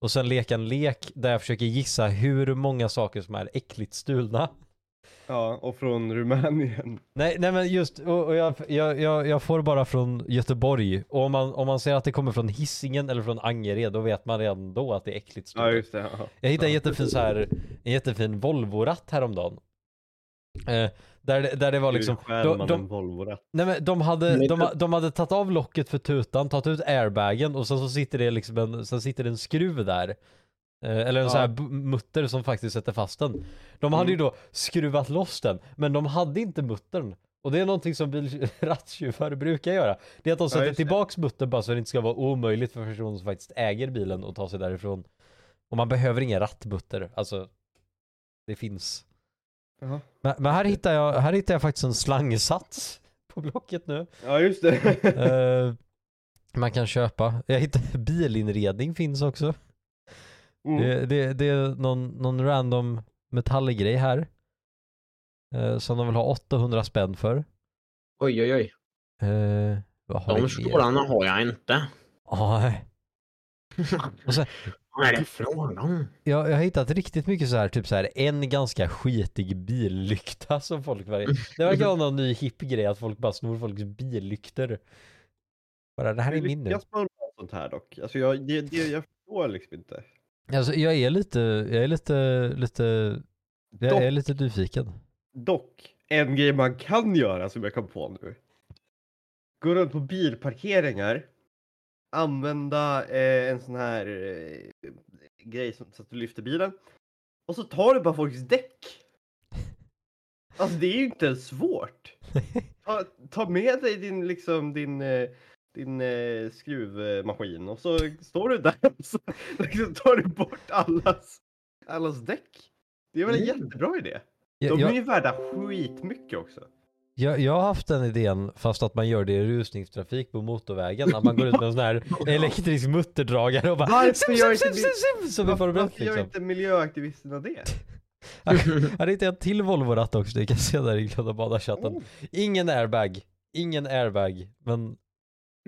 Och sen leka en lek där jag försöker gissa hur många saker som är äckligt stulna. Ja, och från Rumänien. Nej, nej men just, och, och jag, jag, jag, jag får bara från Göteborg. Och om man, om man ser att det kommer från Hisingen eller från Angered, då vet man redan då att det är äckligt Ja, stulet. just det. Ja. Jag hittade en Ja. jättefin så här, en jättefin Volvo-ratt häromdagen. Eh, där, det- där det var liksom, de, man de, nej men de hade, de, de hade tagit av locket för tutan, tagit ut airbagen och sen så sitter det liksom en, sen sitter det en skruv där. Eh, eller en Ja. sån här mutter som faktiskt sätter fast den. De hade ju Mm. då skruvat loss den, men de hade inte muttern. Och det är någonting som bil- rattstjuvar brukar göra. Det är att de sätter det. tillbaks muttern bara så det inte ska vara omöjligt för personen som faktiskt äger bilen att ta sig därifrån. Och man behöver ingen rattmutter, alltså det finns. Jaha. Men, men här hittar jag, här hittar jag faktiskt en slangsats på Blocket nu. Ja, just det. Eh, man kan köpa. Jag hittar bilinredning finns också. Mm. Det, det, det är någon, någon random metallgrej här. Eh, som de vill ha 800 spänn för. Oj, oj, oj. Eh, vad har De stålarna har jag inte. Nej. Och sen, Vad är det frågan om? jag, jag har hittat riktigt mycket så här, typ så här en ganska skitig billykta som folk verkar... Det verkar vara någon ny hipp grej att folk bara snor folks billyktor. Bara, det här är min nu. med sånt här dock? Alltså jag, det, det, jag förstår liksom inte. Alltså jag är lite, jag är lite, lite, jag Dock, är lite nyfiken. dock, en grej man kan göra som jag kom på nu. Gå runt på bilparkeringar. Använda eh, en sån här eh, grej som, så att du lyfter bilen. Och så tar du bara folks däck. Alltså det är ju inte ens svårt. Ta, ta med dig din liksom din eh, din eh, skruvmaskin och så står du där och så liksom tar du bort allas, allas däck. Det är väl en Mm. jättebra idé? Jag, De är jag, ju värda skitmycket också. jag, jag har haft den idén fast att man gör det i rusningstrafik på motorvägen. Att man går ut med en sån här elektrisk mutterdragare och bara Varför gör inte, sim, sim, sim, som i varför, Formel 1 varför gör liksom. inte miljöaktivisterna det? Jag hade inte en till Volvo-ratt också, det kan jag se där i glada badarchatten. Oh, Ingen airbag, ingen airbag, men,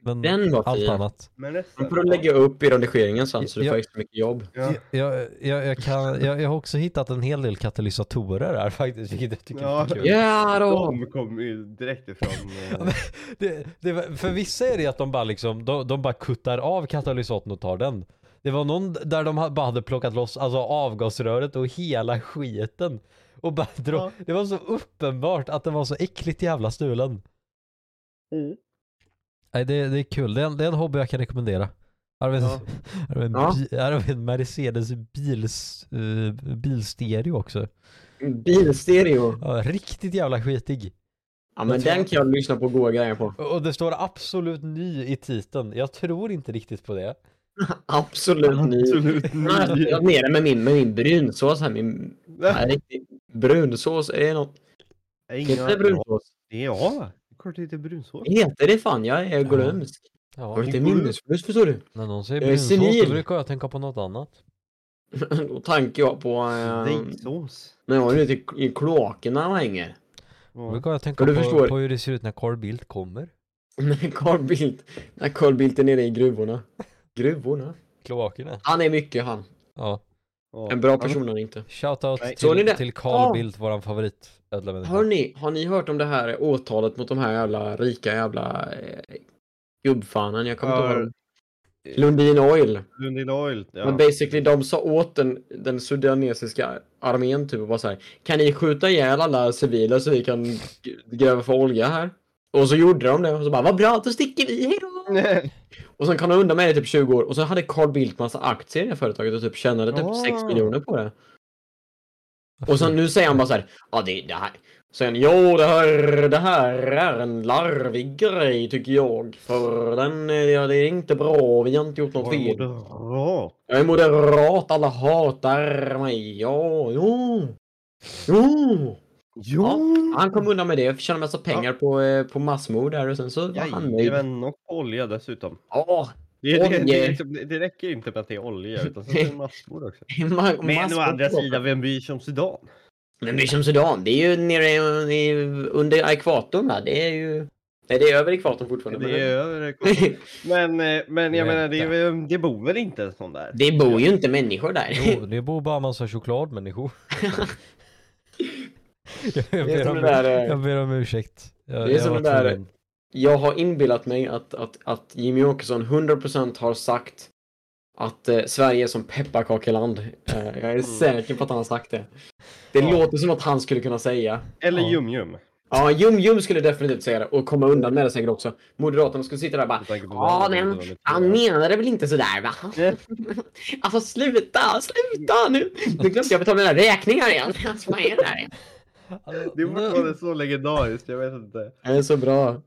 men Den var allt fin. annat. men Den resten. får du lägga upp i redigeringen sen så du Ja. får extra mycket jobb. Ja. Jag, jag, jag, kan, jag, jag har också hittat en hel del katalysatorer här faktiskt, vilket jag tycker Ja. är kul. Ja då! De kommer ju direkt ifrån... Eh, Det, det, var- för vissa är det att de bara liksom, de, de bara kuttar av katalysatorn och tar den. Det var någon där de ha- bara hade plockat loss alltså avgasröret och hela skiten. Och bara dra, Ja. det var så uppenbart att det var så äckligt jävla stulen. Nej det, det är kul, det är, en, det är en hobby jag kan rekommendera. Här en, Ja. här en, Ja. här en Mercedes bils, uh, bilstereo också. Bilstereo. Ja, riktigt jävla skitig. Ja men Jag tror- den kan jag lyssna på goa grejer på. Och det står absolut ny i titeln. Jag tror inte riktigt på det. Absolut ny. Absolut Jag har med min, med min brunsås här. Min riktig brunsås. Är det något? Heter det brunsås? Ja, klart det heter brunsås. Heter det fan? Jag är glömsk. Ja, har lite minnesförlust förstår du. när någon säger är brunsås då brukar jag tänka på något annat. Då tänker jag på Nejsås. när jag var ute i, i kloakerna och hänger. Då Ja. brukar jag tänka du på, förstår. på hur det ser ut när Carl Bildt kommer. När Carl Bildt, när Carl Bildt är nere i gruvorna. Gruvorna? Kloakerna. Han är mycket han. Ja. En bra person han inte. Shoutout till, till Carl Ja. Bildt, våran favorit ödlamänniska. Hörni, har ni hört om det här åtalet mot de här jävla rika jävla eh, gubbfanen? Jag kommer inte ihåg. Lundin Oil. Lundin Oil. Ja. Men basically de sa åt den, den sudanesiska armén typ och bara så här. Kan ni skjuta ihjäl alla civila så vi kan gräva för olja här? Och så gjorde de det och så bara vad bra, då sticker vi, hejdå! Och sen kan de undan med det i typ 20 år och så hade Carl Bildt massa aktier i det företaget och typ tjänade typ Ah. 6 miljoner på det. Och sen nu säger han bara så här, ja det, det här. Sen jo det här, det här är en larvig grej tycker jag. För den, är- ja, det är inte bra, vi har inte gjort något fel. moderat. Jag är moderat, alla hatar mig. Ja, jo. Jo. Ja. Han kom undan med det, tjänade massa pengar på, eh, på massmord där och sen så var han nöjd. Jajamän, och olja dessutom. Ja, Det, det, det, det räcker inte med att det är olja utan så är det massor också. ma- Men å andra sidan, vem bryr sig om Sudan? Men det är som Sudan, det är ju nere i, under ekvatorn va? Det är ju... Nej, det är över ekvatorn fortfarande. Det är över Men, eh, men jag menar, det, det bor väl inte en sån där? det bor ju inte människor där. Jo, det bor bara massa chokladmänniskor. jag, Det är ber om, det där, eh, jag ber om ursäkt. Jag, det är jag som det där, tvungen. Jag har inbillat mig att, att, att Jimmy Åkesson 100% har sagt att eh, Sverige är som pepparkakeland. Eh, jag är säker på att han har sagt det. Det Ja. låter som att han skulle kunna säga. Eller Ja. Jum-Jum. Ja, Jum Jum skulle definitivt säga det och komma undan med det säkert också. Moderaterna skulle sitta där och bara Ja, men han var. menade väl inte sådär va? alltså sluta, sluta nu! Nu glömde jag betala mina räkningar igen. Alltså, vad är det här? Alltså, Det fortfarande så legendariskt, jag vet inte. Det är så bra.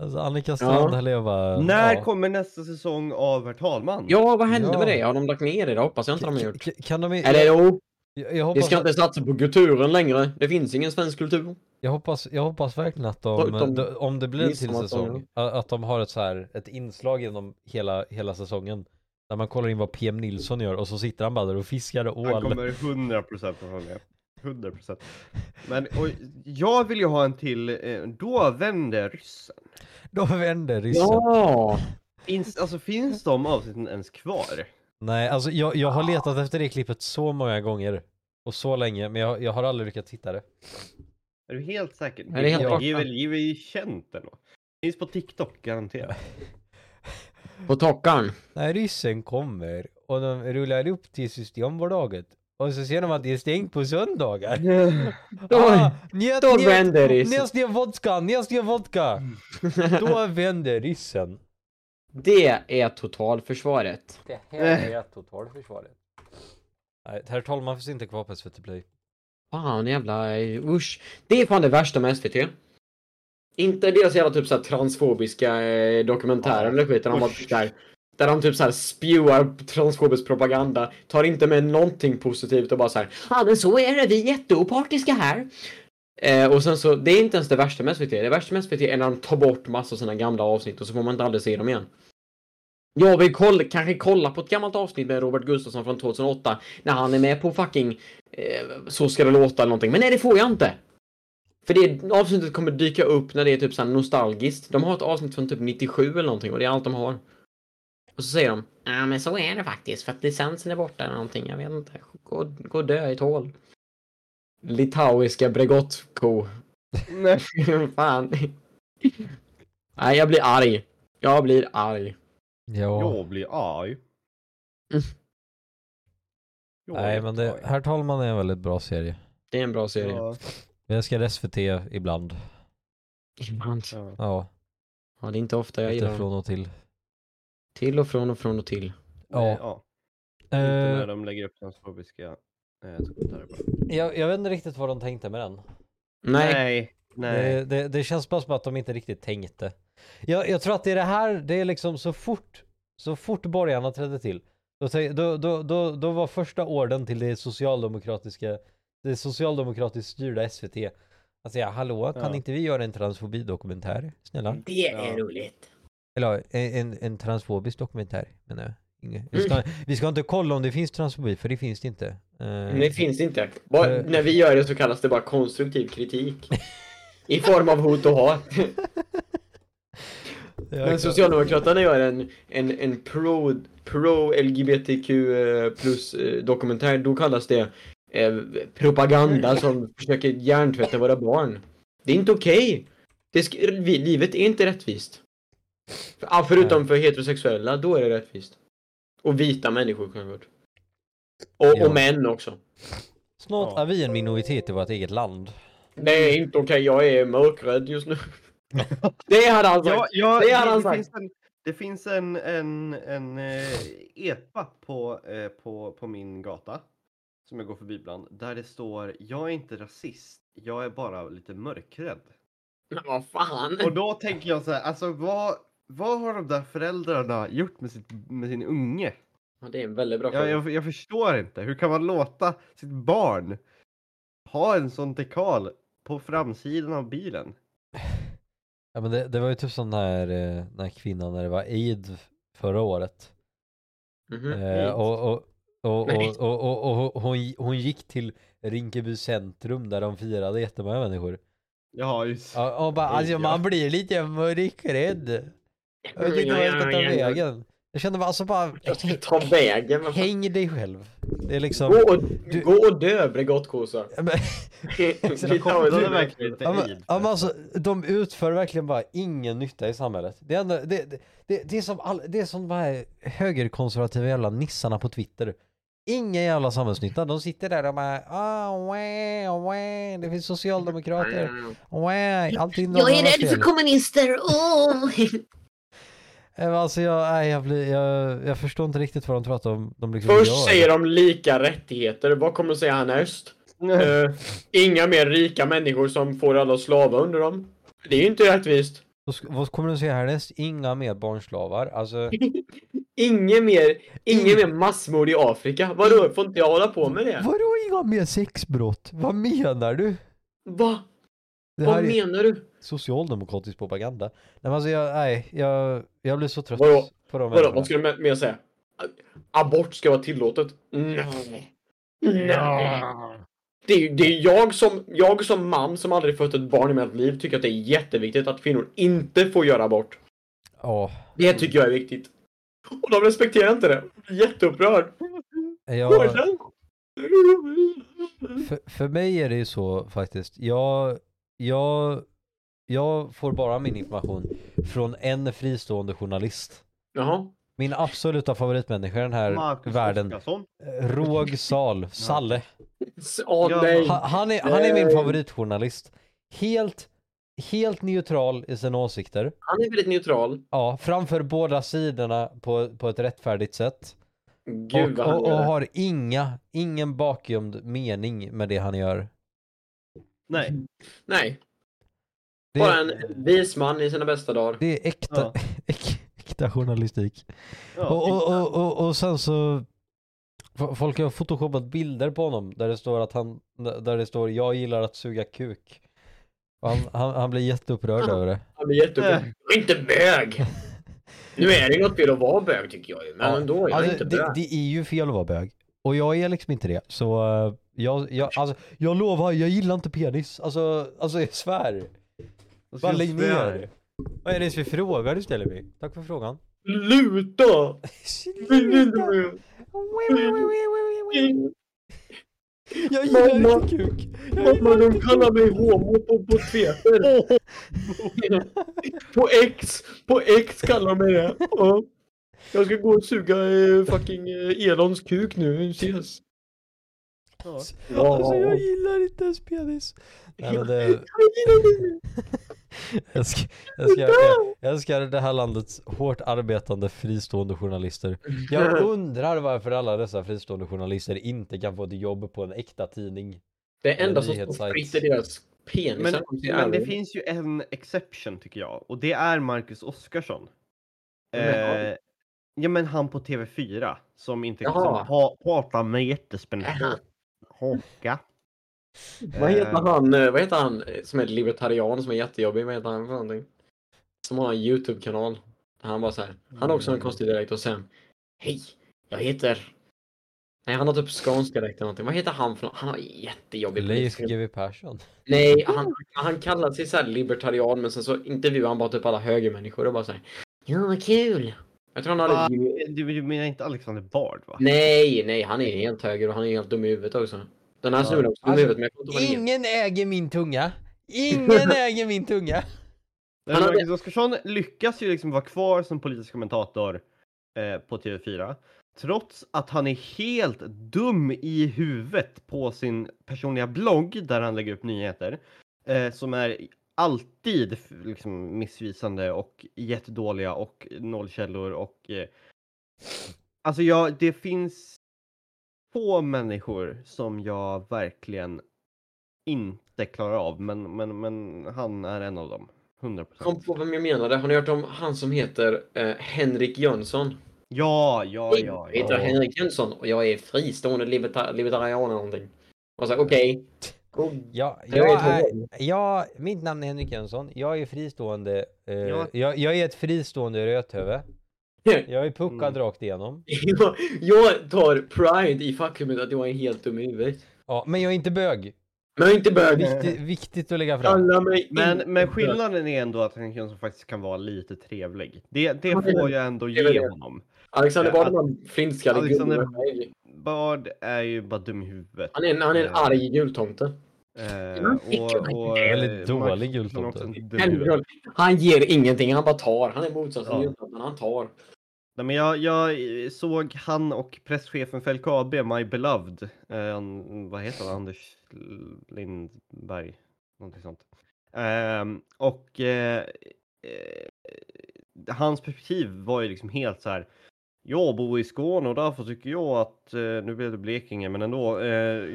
Alltså Annika Strand ja. bara... När ja. kommer nästa säsong av Herr Talman? Ja, vad hände Ja. med det? Har de lagt ner det? Det hoppas jag inte de har gjort. Kan de Eller jo, jag, jag, vi hoppas ska inte satsa på kulturen längre. Det finns ingen svensk kultur. jag, hoppas, jag hoppas verkligen att de, Förutom de om det blir en till säsong, att de har ett så här, ett inslag genom hela, hela säsongen. Där man kollar in vad PM Nilsson gör och så sitter han bara där och fiskar Han ål. kommer 100% att vara med. 100%. Men och jag vill ju ha en till, eh, då vänder ryssen. Då vänder ryssen. Ja! Finns, alltså finns de avsnitten ens kvar? Nej, alltså jag, jag har letat efter det klippet så många gånger. Och så länge, men jag, jag har aldrig lyckats hitta det. Är du helt säker? Är det helt det, borta? är väl, det är väl känt ändå? Finns på TikTok, garanterat. På Tockan. När ryssen kommer och de rullar upp till Systembolaget och så ser de att det är stängt på söndagar. Ah, njet, Då njet, vänder ryssen. Nästa vodka, nästa vodka. Då vänder ryssen. Det är totalförsvaret. Det här är totalförsvaret. Nej, herr talman finns inte kvar på SVT Play. Fan jävla eh, usch. Det är fan det värsta med SVT. Inte deras jävla typ såhär transfobiska eh, dokumentärer eller skit har Usch. typ där, där de typ såhär spewar transfobisk propaganda. Tar inte med någonting positivt och bara såhär Ja men så är det, vi är jätteopartiska här. Eh, och sen så, det är inte ens det värsta med SVT. Det värsta med SVT är när de tar bort massa av sina gamla avsnitt och så får man inte aldrig se dem igen. Jag vill kolla, kanske kolla på ett gammalt avsnitt med Robert Gustafsson från 2008 när han är med på fucking eh, Så ska det låta eller någonting. Men nej, det får jag inte! För det avsnittet kommer dyka upp när det är typ såhär nostalgiskt. De har ett avsnitt från typ 97 eller någonting och det är allt de har. Och så säger de Ja men så är det faktiskt för att licensen är borta eller någonting. Jag vet inte. Gå, gå dö i ett hål. Litauiska Bregott-ko. Nej. Fan. Nej, jag blir arg. Jag blir arg. Ja. Jag blir arg. Mm. Jag Nej men det. Herr talman är en väldigt bra serie. Det är en bra serie. Ja, Jag älskar SVT ibland. Ibland. ja. Ja, Ja, det är inte ofta jag lite gillar från och till. Till och från och från och till. Ja. ja. Inte när Eh, de lägger upp transfobiska eh, dokumentärer bara. jag, jag vet inte riktigt vad de tänkte med den. Nej. Nej. Nej. Det, det, det känns bara som att de inte riktigt tänkte. Jag, jag tror att det är det här, det är liksom så fort, så fort borgarna trädde till. Då, då, då, då var första orden till det socialdemokratiska, det socialdemokratiskt styrda SVT. Att säga hallå, kan Ja. inte vi göra en transfobidokumentär? Snälla? Det är Ja. roligt. Eller en, en, transfobisk dokumentär menar jag. Inge- Vi ska, vi ska inte kolla om det finns transfobi, för det finns det inte. Eh, Men det finns inte. Bara, Eh. när vi gör det så kallas det bara konstruktiv kritik. I form av hot och hat. Men Socialdemokraterna gör en, en, en pro, pro LGBTQ eh, plus eh, dokumentär, då kallas det eh, propaganda som försöker hjärntvätta våra barn. Det är inte okej. Det vi, livet är inte rättvist. Ah, förutom för heterosexuella, då är det rättvist. Och vita människor självklart. Och, Ja. och män också. Snart Ja. är vi en minoritet i vårt eget land. Är inte okej, jag är mörkrädd just nu. det hade han sagt. Ja, ja, Det hade han sagt. finns en, det finns en, en, en eh, epa på, eh, på, på min gata som jag går förbi ibland där det står Jag är inte rasist, jag är bara lite mörkrädd. Men vad fan. Och då tänker jag så här, alltså vad, vad har de där föräldrarna gjort med, sitt, med sin unge? Ja, det är en väldigt bra Jag, fråga. jag, jag förstår inte, hur kan man låta sitt barn ha en sån dekal på framsidan av bilen? Ja men det, det var ju typ sån här, eh, den här kvinnan när det var aid förra året. Eh, och, hon, hon gick till Rinkeby centrum där de firade jättemånga människor. Ja, just Ja, och bara, alltså Ja. man blir lite mörkrädd. Jag vet inte vad jag ska ta vägen. Jag kände bara, alltså bara, Jag ska ta vägen. häng dig själv. Det är liksom, Gå och, Du- gå och dö Bregottkossa. Ja, men- alltså, de utför verkligen bara ingen nytta i samhället. Det är, ändå, det, det, det, det är som, all, det är som de här högerkonservativa jävla nissarna på Twitter. Ingen jävla samhällsnytta. De sitter där och bara ah, wah, wah, det finns socialdemokrater. Allting Jag är rädd för kommunister. Åh! Eh, Alltså jag, nej, jag, blir, jag, jag förstår inte riktigt vad de tror att de, de liksom Först gör. säger de lika rättigheter. Vad kommer att säga härnäst? Eh, inga mer rika människor som får alla slavar under dem. Det är ju inte rättvist. Vad kommer de säga härnäst? Inga mer barnslavar. Alltså, Inget mer, inget mer massmord i Afrika. Vadå, får inte jag hålla på med det? vadå inga mer sexbrott? Vad menar du? Va? Vad menar du? socialdemokratisk propaganda. Nej men alltså jag, nej, jag, jag blir så trött Vadå? på de Vadå, vad ska du mer säga? abort ska vara tillåtet. Nej. Nej. Det är, det är jag, som, jag som man som aldrig fött ett barn i mitt liv tycker att det är jätteviktigt att kvinnor inte får göra abort. Ja, Det tycker jag är viktigt. Och de respekterar inte det. Jag blir Jätteupprörd. jag, för, för mig är det ju så faktiskt. Jag, jag, jag får bara min information från en fristående journalist. Jaha. Min absoluta favoritmänniska i den här Marcus världen. Oskarsson. Råg Sal, Salle. Åh nej. Han, han, är, han är min favoritjournalist. Helt, helt neutral i sina åsikter. Han är väldigt neutral. Ja, framför båda sidorna på, på ett rättfärdigt sätt. Gud Och, han och, och gör. har inga, ingen bakgömd mening med det han gör. Nej. Nej, Det, bara en vis man i sina bästa dagar. det är äkta, Ja. äk, äkta journalistik. Ja, Och, och, och, och, och sen så Folk har photoshoppat bilder på honom där det står att han, där det står jag gillar att suga kuk. Och han, han, han blir jätteupprörd över det. Han blir jätteupprörd. Jag är inte bög! Nu är det något fel att vara bög tycker jag ju. Men Ja, ändå, jag är Alltså, inte det, bög. det är ju fel att vara bög. Och jag är liksom inte det. Så eh, jag, jag, alltså, jag lovar, jag gillar inte penis. Alltså, alltså jag svär. Och Bara lägg ner. Vad är det för fråga du ställer mig? Tack för frågan. Luta! Jag gillar Mamma. inte kuk. Jag Mamma, de kallar mig homo på, på Twitter. på X, på X kallar de mig det. Ja. Jag ska gå och suga eh, fucking eh, Elons kuk nu, vi ses. Ja. Alltså jag gillar inte ens penis. Nej, men det, jag, ska, jag, ska, jag, jag älskar det här landets hårt arbetande fristående journalister. Jag undrar varför alla dessa fristående journalister inte kan få ett jobb på en äkta tidning. Det enda som står fritt är deras penisar. Men, men det finns ju en exception tycker jag och det är Marcus Oskarsson. Eh, ja men han på TV4 som inte Jaha. som ha, pratar med jättespänd Jaha. haka. Vad heter Eh, han, eh, vad heter han eh, som är libertarian som är jättejobbig? Vad heter han för någonting? Som har en YouTube-kanal. Han bara så här. Han har också en Mm. konstig dialekt och sen. Hej, jag heter... Nej, han har typ skånsk dialekt eller någonting. Vad heter han för något? Han har jättejobbig Leif GW Persson. Nej, han, han kallar sig så här libertarian men sen så intervjuar han bara typ alla högermänniskor och bara så här. Ja, vad kul! Jag tror han Va? lite... du, du menar inte Alexander Bard va? Nej, nej, han är helt höger och han är helt dum i huvudet också. Den här Ja. snubben är också dum i Alltså, huvudet men jag inte. Ingen äger min tunga. Ingen äger min tunga. Han hade- Marcus Oskarsson lyckas ju liksom vara kvar som politisk kommentator eh, på TV4. Trots att han är helt dum i huvudet på sin personliga blogg där han lägger upp nyheter. Eh, som är alltid liksom missvisande och jättedåliga och nollkällor och eh, Alltså ja, det finns få människor som jag verkligen inte klarar av men, men, men han är en av dem. 100%. Kom på vem jag menade. Har ni hört om han som heter eh, Henrik Jönsson? Ja, ja, ja. jag heter ja. Henrik Jönsson och jag är fristående liberta- libertarian eller någonting. Och så okej. Cool. Ja, Jag är jag mitt namn är Henrik Jönsson. Jag är fristående. Eh, Ja. jag, jag är ett fristående röthuvud. Jag är puckad Mm. rakt igenom. jag, jag tar pride i faktumet att jag är helt dum i huvudet. Ja, men jag är inte bög. Men jag är inte bög. Viktigt, viktigt att lägga fram. Men, men skillnaden är ändå att Henrik Jönsson faktiskt kan vara lite trevlig. Det, det får jag ändå ge honom. Alexander Ja, Bard var en flintskallig Alexander- gubbe. Bard är ju bara dum i huvudet. Han är en, han är en Ja. arg jultomte. Eh, och, och, Väldigt eh, dålig jultomte. Han ger ingenting, han bara tar. Han är motsatsen Ja. till jultomten, han tar. Nej, men jag, jag såg han och presschefen för LKAB, My Beloved. Eh, vad heter han? Anders Lindberg? Någonting sånt. Ehm, och eh, eh, hans perspektiv var ju liksom helt så här. Jag bor i Skåne och därför tycker jag att, eh, nu blev det Blekinge men ändå, eh,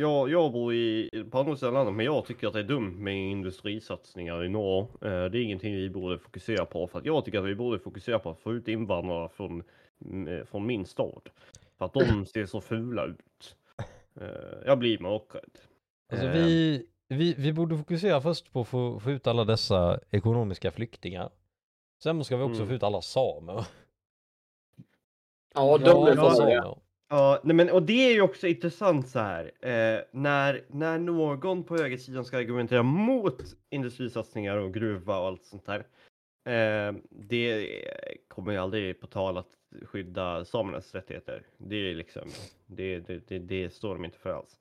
jag, jag bor i, på andra sidan landet men jag tycker att det är dumt med industrisatsningar i norr. Eh, det är ingenting vi borde fokusera på för att jag tycker att vi borde fokusera på att få ut invandrare från, från min stad. För att de ser så fula ut. Jag blir mörkrädd. Alltså vi, vi, vi borde fokusera först på att få, få ut alla dessa ekonomiska flyktingar. Sen ska vi också Mm. få ut alla samer. Ja, de Ja, är ja, farliga. samer. Ja, nej men och det är ju också intressant så här. Eh, när, när någon på högersidan ska argumentera mot industrisatsningar och gruva och allt sånt där. Eh, det kommer ju aldrig på tal att skydda samernas rättigheter. Det är liksom, det, det, det, det står de inte för alls.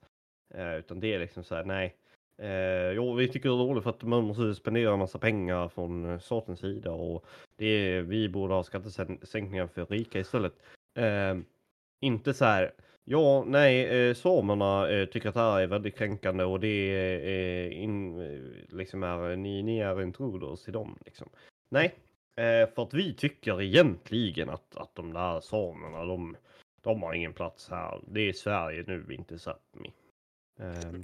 Eh, utan det är liksom så här, nej. Eh, jo, vi tycker det är dåligt för att man måste spendera en massa pengar från statens sida och det är, vi borde ha skattesänkningar för rika istället. Eh, inte så här, ja, nej, eh, samerna eh, tycker att det här är väldigt kränkande och det är, eh, in, eh, liksom är, ni, ni är intruders till dem liksom. Nej, eh, för att vi tycker egentligen att, att de där samerna, de, de har ingen plats här. Det är Sverige nu, inte Sápmi. Ehm,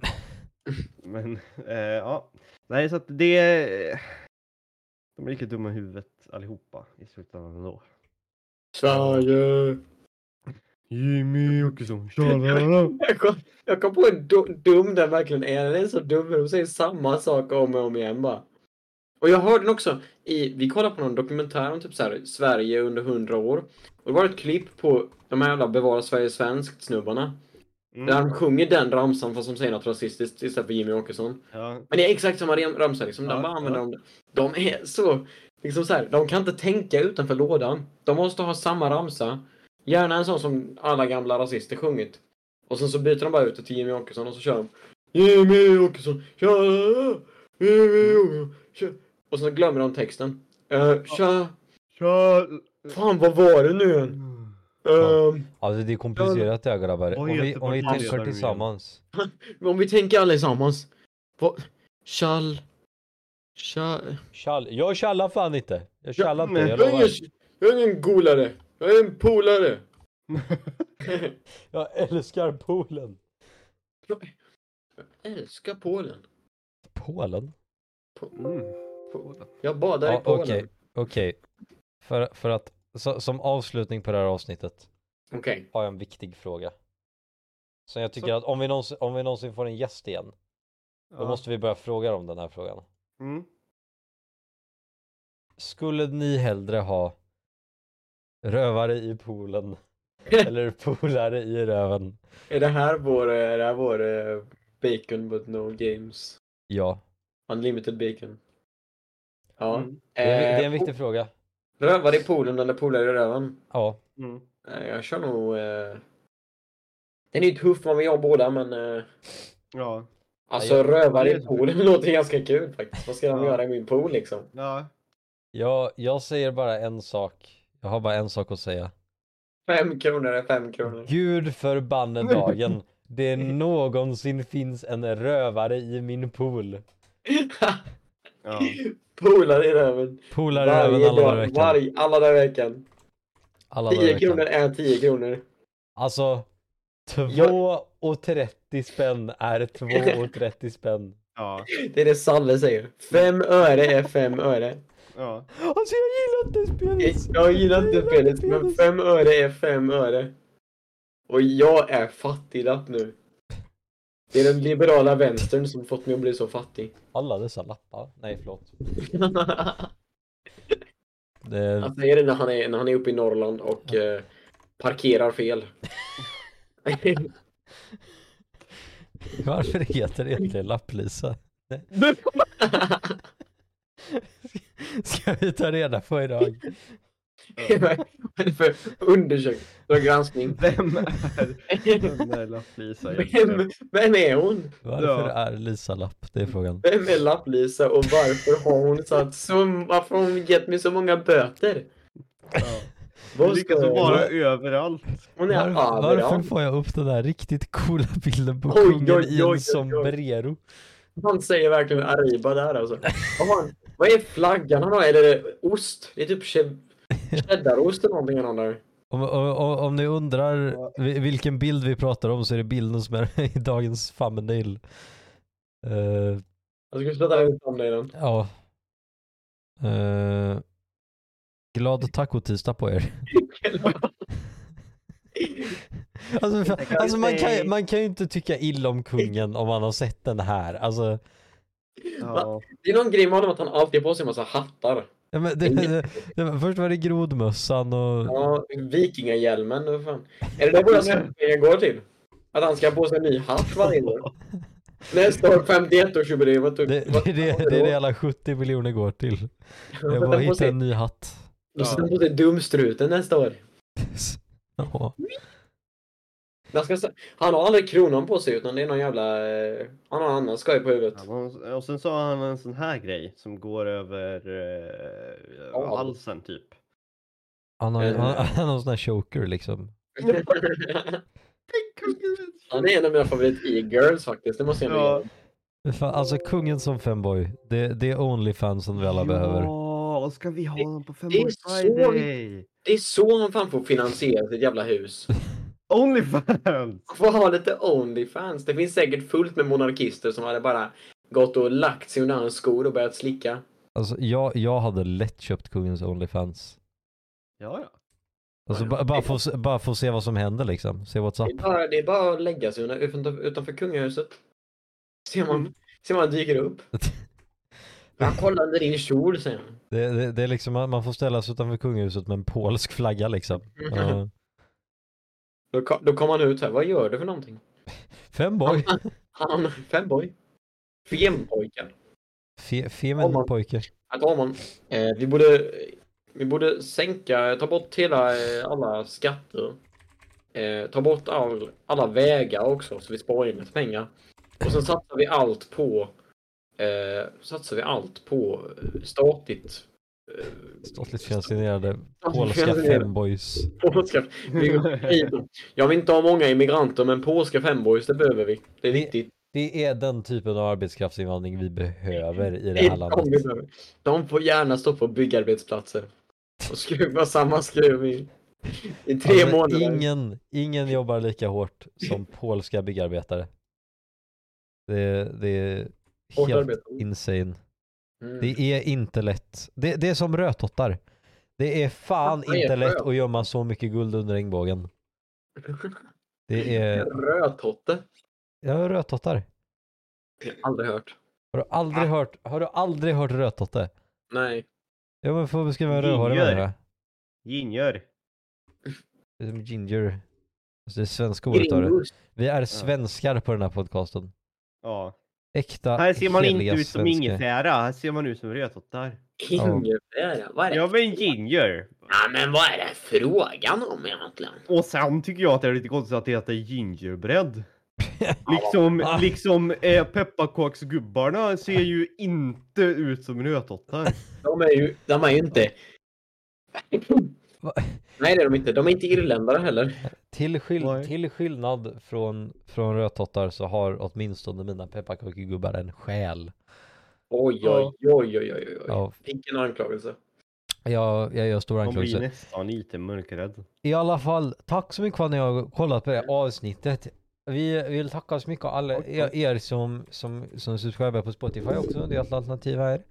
men, eh, ja, nej, så att det, de är lika dumma i huvudet allihopa i slutändan ändå. Sverige! Jimmy Åkesson, Jag kom, jag kom på hur du- dum den verkligen är. Den är så dum. De säger samma sak om och om igen bara. Och jag hörde den också i, vi kollade på någon dokumentär om typ så här, Sverige under hundra år. Och det var ett klipp på de här jävla Bevara Sverige svenskt snubbarna. Där Mm, de sjunger den ramsan fast de säger något rasistiskt istället för Jimmy Åkesson. ja, Men det är exakt samma ram- ramsa liksom. De Ja, bara använder ja. dem. De är så, liksom så här, de kan inte tänka utanför lådan. De måste ha samma ramsa. Gärna en sån som alla gamla rasister sjungit. Och sen så byter de bara ut det till Jimmy Åkesson och så kör de Jimmy Åkesson, tja, Jimmy Åkesson, tja. Och så glömmer de texten. Uh, tja, Tja! fan vad var det nu igen? Ehm, Alltså det är komplicerat det här grabbar. Om vi, om vi tänker tillsammans. om vi tänker allesammans. Vad, tjall, tja, Tjall, jag tjallar fan inte. Jag Ja, tjallar inte, jag lovar. ingen, jag är ingen golare. Jag är en polare. Jag älskar Polen. Jag älskar Polen. Polen? Mm. Jag badar i Ja, Polen. okej. Okej. För, för att, så, som avslutning på det här avsnittet Okej. har jag en viktig fråga. Så jag tycker Så- att om vi, någonsin, om vi någonsin får en gäst igen, då Ja. måste vi börja fråga om den här frågan. Mm. Skulle ni hellre ha rövare i poolen eller polare i röven? Är det här vår, är det här vår eh, bacon but no games? Ja, Unlimited bacon. Ja. Mm. det är, det är en Eh, viktig fråga. Rövare i poolen eller polare i röven? Ja, Mm. Eh, jag kör nog... Eh... Den är ju tuff man vill ha båda men... Eh... Ja. Alltså jag- rövare i poolen låter ganska kul faktiskt. Vad ska de Ja. göra i min pool liksom? Ja. jag, jag säger bara en sak. Jag har bara en sak att säga. Fem kronor är fem kronor. Gud förbanne dagen. Det någonsin finns en rövare i min pool. Ja. Polare i röven. Polare i röven alla dagar i veckan. varje, alla dagar i veckan. Alla dagar i 10 veckan. kronor är 10 kronor. Alltså, 2,30 spänn är 2,30 spänn. Ja. Det är det Salle säger. Fem öre är fem öre. Ja. Alltså jag gillar inte spelet. Jag gillar inte spelet, men fem öre är fem öre. Och jag är fattiglapp nu. Det är den liberala vänstern som fått mig att bli så fattig. Alla dessa lappar. Nej förlåt. Det, Han säger det när han är, när han är uppe i Norrland och eh, parkerar fel. varför heter det inte lapplisa? Ska vi ta reda på idag? Vad är det för undersökning? För granskning? Vem är den där Lapp-Lisa Vem, vem är hon? Varför Ja. är Lisa lapp? Det är frågan. Vem är Lapp-Lisa och varför har hon satt så, varför har hon gett mig så många böter? Ja. Vad ska jag vara göra? överallt. Hon är Var, varför överallt. får jag upp den här riktigt coola bilden på Oj, kungen oj, i oj, oj, en oj. sombrero? Han säger verkligen Arriba där alltså. Vad, har han, vad är flaggan han har? Är det ost? Det är typ che- cheddarost eller någonting han har där. Om, om, om, om ni undrar vi- vilken bild vi pratar om så är det bilden som är i dagens thumbnail. Uh, Jag ska sätta ut om dig den. ja. Uh, glad tacotisdag på er. Alltså, för, alltså man, kan, man kan ju inte tycka illa om kungen om man har sett den här. Alltså, Ja. Det är någon grej med honom att han alltid har på sig en massa hattar. Ja, men det, det, det, först var det grodmössan och... Ja, vikingahjälmen och fan. Är det då våra skattepengar går till? Att han ska ha på sig en ny hatt varje år? Nästa år 51-årsjubileet. Det, det, det, det är det alla 70 miljoner går till. Jag bara hitta en ny hatt. Då sätter han på dumstruten nästa år. Ja. Ska, han har aldrig kronan på sig utan det är någon jävla... eh, Han har annan skoj på huvudet. Ja, och- sen så har han en sån här grej som går över eh, Ja. halsen typ. Han har, Eh. han, han har en sån här choker liksom. han är en av mina favorit e-girls faktiskt, det måste jag Ja. Fan, alltså kungen som femboy, det, det är Onlyfans som vi alla behöver. Ska vi ha honom på det är Femboy så- Friday? Det är så han fan får finansiera sitt jävla hus. Onlyfans! Får ha lite Onlyfans. Det finns säkert fullt med monarkister som hade bara gått och lagt sig under hans skor och börjat slicka. Alltså jag, jag hade lätt köpt kungens Onlyfans. Ja, ja. Alltså Ja, ba- bara få, se- bara få se vad som händer liksom. Se what's Det är up. bara, det är bara att lägga sig utanför, utanför kungahuset. Ser man, Mm. ser man dyker upp. Jag kollar under din kjol, han. Det, det, det är liksom, man man får ställa sig utanför kungahuset med en polsk flagga liksom. Ja. Då, ko- då kommer han ut här. Vad gör du för någonting? femboy! Han, femboy. Fempojkar. Fe, Om feminin man- pojke. Herr talman. Eh, vi borde, vi borde sänka, ta bort hela, eh, alla skatter. Eh, ta bort all, alla vägar också så vi sparar in lite pengar. Och sen satsar vi allt på eh, satsar vi allt på statligt Statligt finansierade polska femboys. Polska. Jag vill inte ha många immigranter men polska femboys det behöver vi. Det är viktigt. Det är den typen av arbetskraftsinvandring vi behöver i det här landet. De får gärna stå på byggarbetsplatser. Och skruva samma skruv i, i tre Alltså, månader. ingen, ingen jobbar lika hårt som polska byggarbetare. Det, det är Hårt helt arbete. insane. Mm. Det är inte lätt. Det, det är som rödtottar. Det är fan Vad är inte lätt att gömma så mycket guld under regnbågen. Det är, Rödtotte. ja rödtottar. Aldrig hört. Har du aldrig hört, har du aldrig hört rödtotte? Nej. Ja men får beskriva en rödhårig Ginger. människa. Ginger. Det är som ginger. Alltså det är svenska ordet det. Gringus. Vi är svenskar på den här podcasten. Ja. Äkta, Här ser man inte ut som ingefära, här ser man ut som rödtottar. Ingefära. Vad är det? Ja men ginger. Ja, men vad är det frågan om egentligen? Och sen tycker jag att det är lite konstigt att det heter gingerbread. Liksom, liksom eh, pepparkaksgubbarna ser ju inte ut som rödtottar. De är ju, de är ju inte... Va? Nej det är de inte. De är inte irländare heller. Till, skill till skillnad från, från rödtottar så har åtminstone mina pepparkakegubbar en själ. Oj, oj, oj, oj, oj, oj. Ja, Vilken anklagelse. jag, jag gör stor Man blir nästan lite mörkrädd. I alla fall, tack så mycket för att ni har kollat på det avsnittet. Vi vill tacka så mycket alla er, er som, som, som subscriber på Spotify också. Det är ett alternativ här.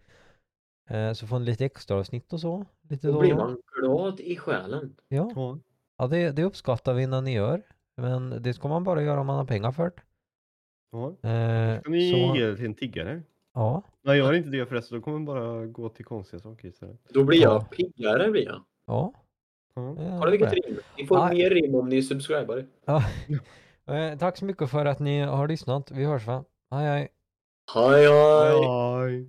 Eh, så får ni lite extra avsnitt och så. Lite Då då. blir man glad i själen. Ja, Ja. ja det, det uppskattar vi när ni gör. Men det ska man bara göra om man har pengar för det. Ja. Eh, Ska ni så, ge det till en tiggare? ja, Nej, jag har inte det förresten. Då kommer man bara gå till konstiga saker istället. Då blir jag Ja. piggare blir jag. ja. Ja. ja, Kolla vilket det. rim. Ni får Nej. mer rim om ni är subscribare. Ja. Eh, tack så mycket för att ni har lyssnat. Vi hörs va? Hej hej. Hej hej! Hej.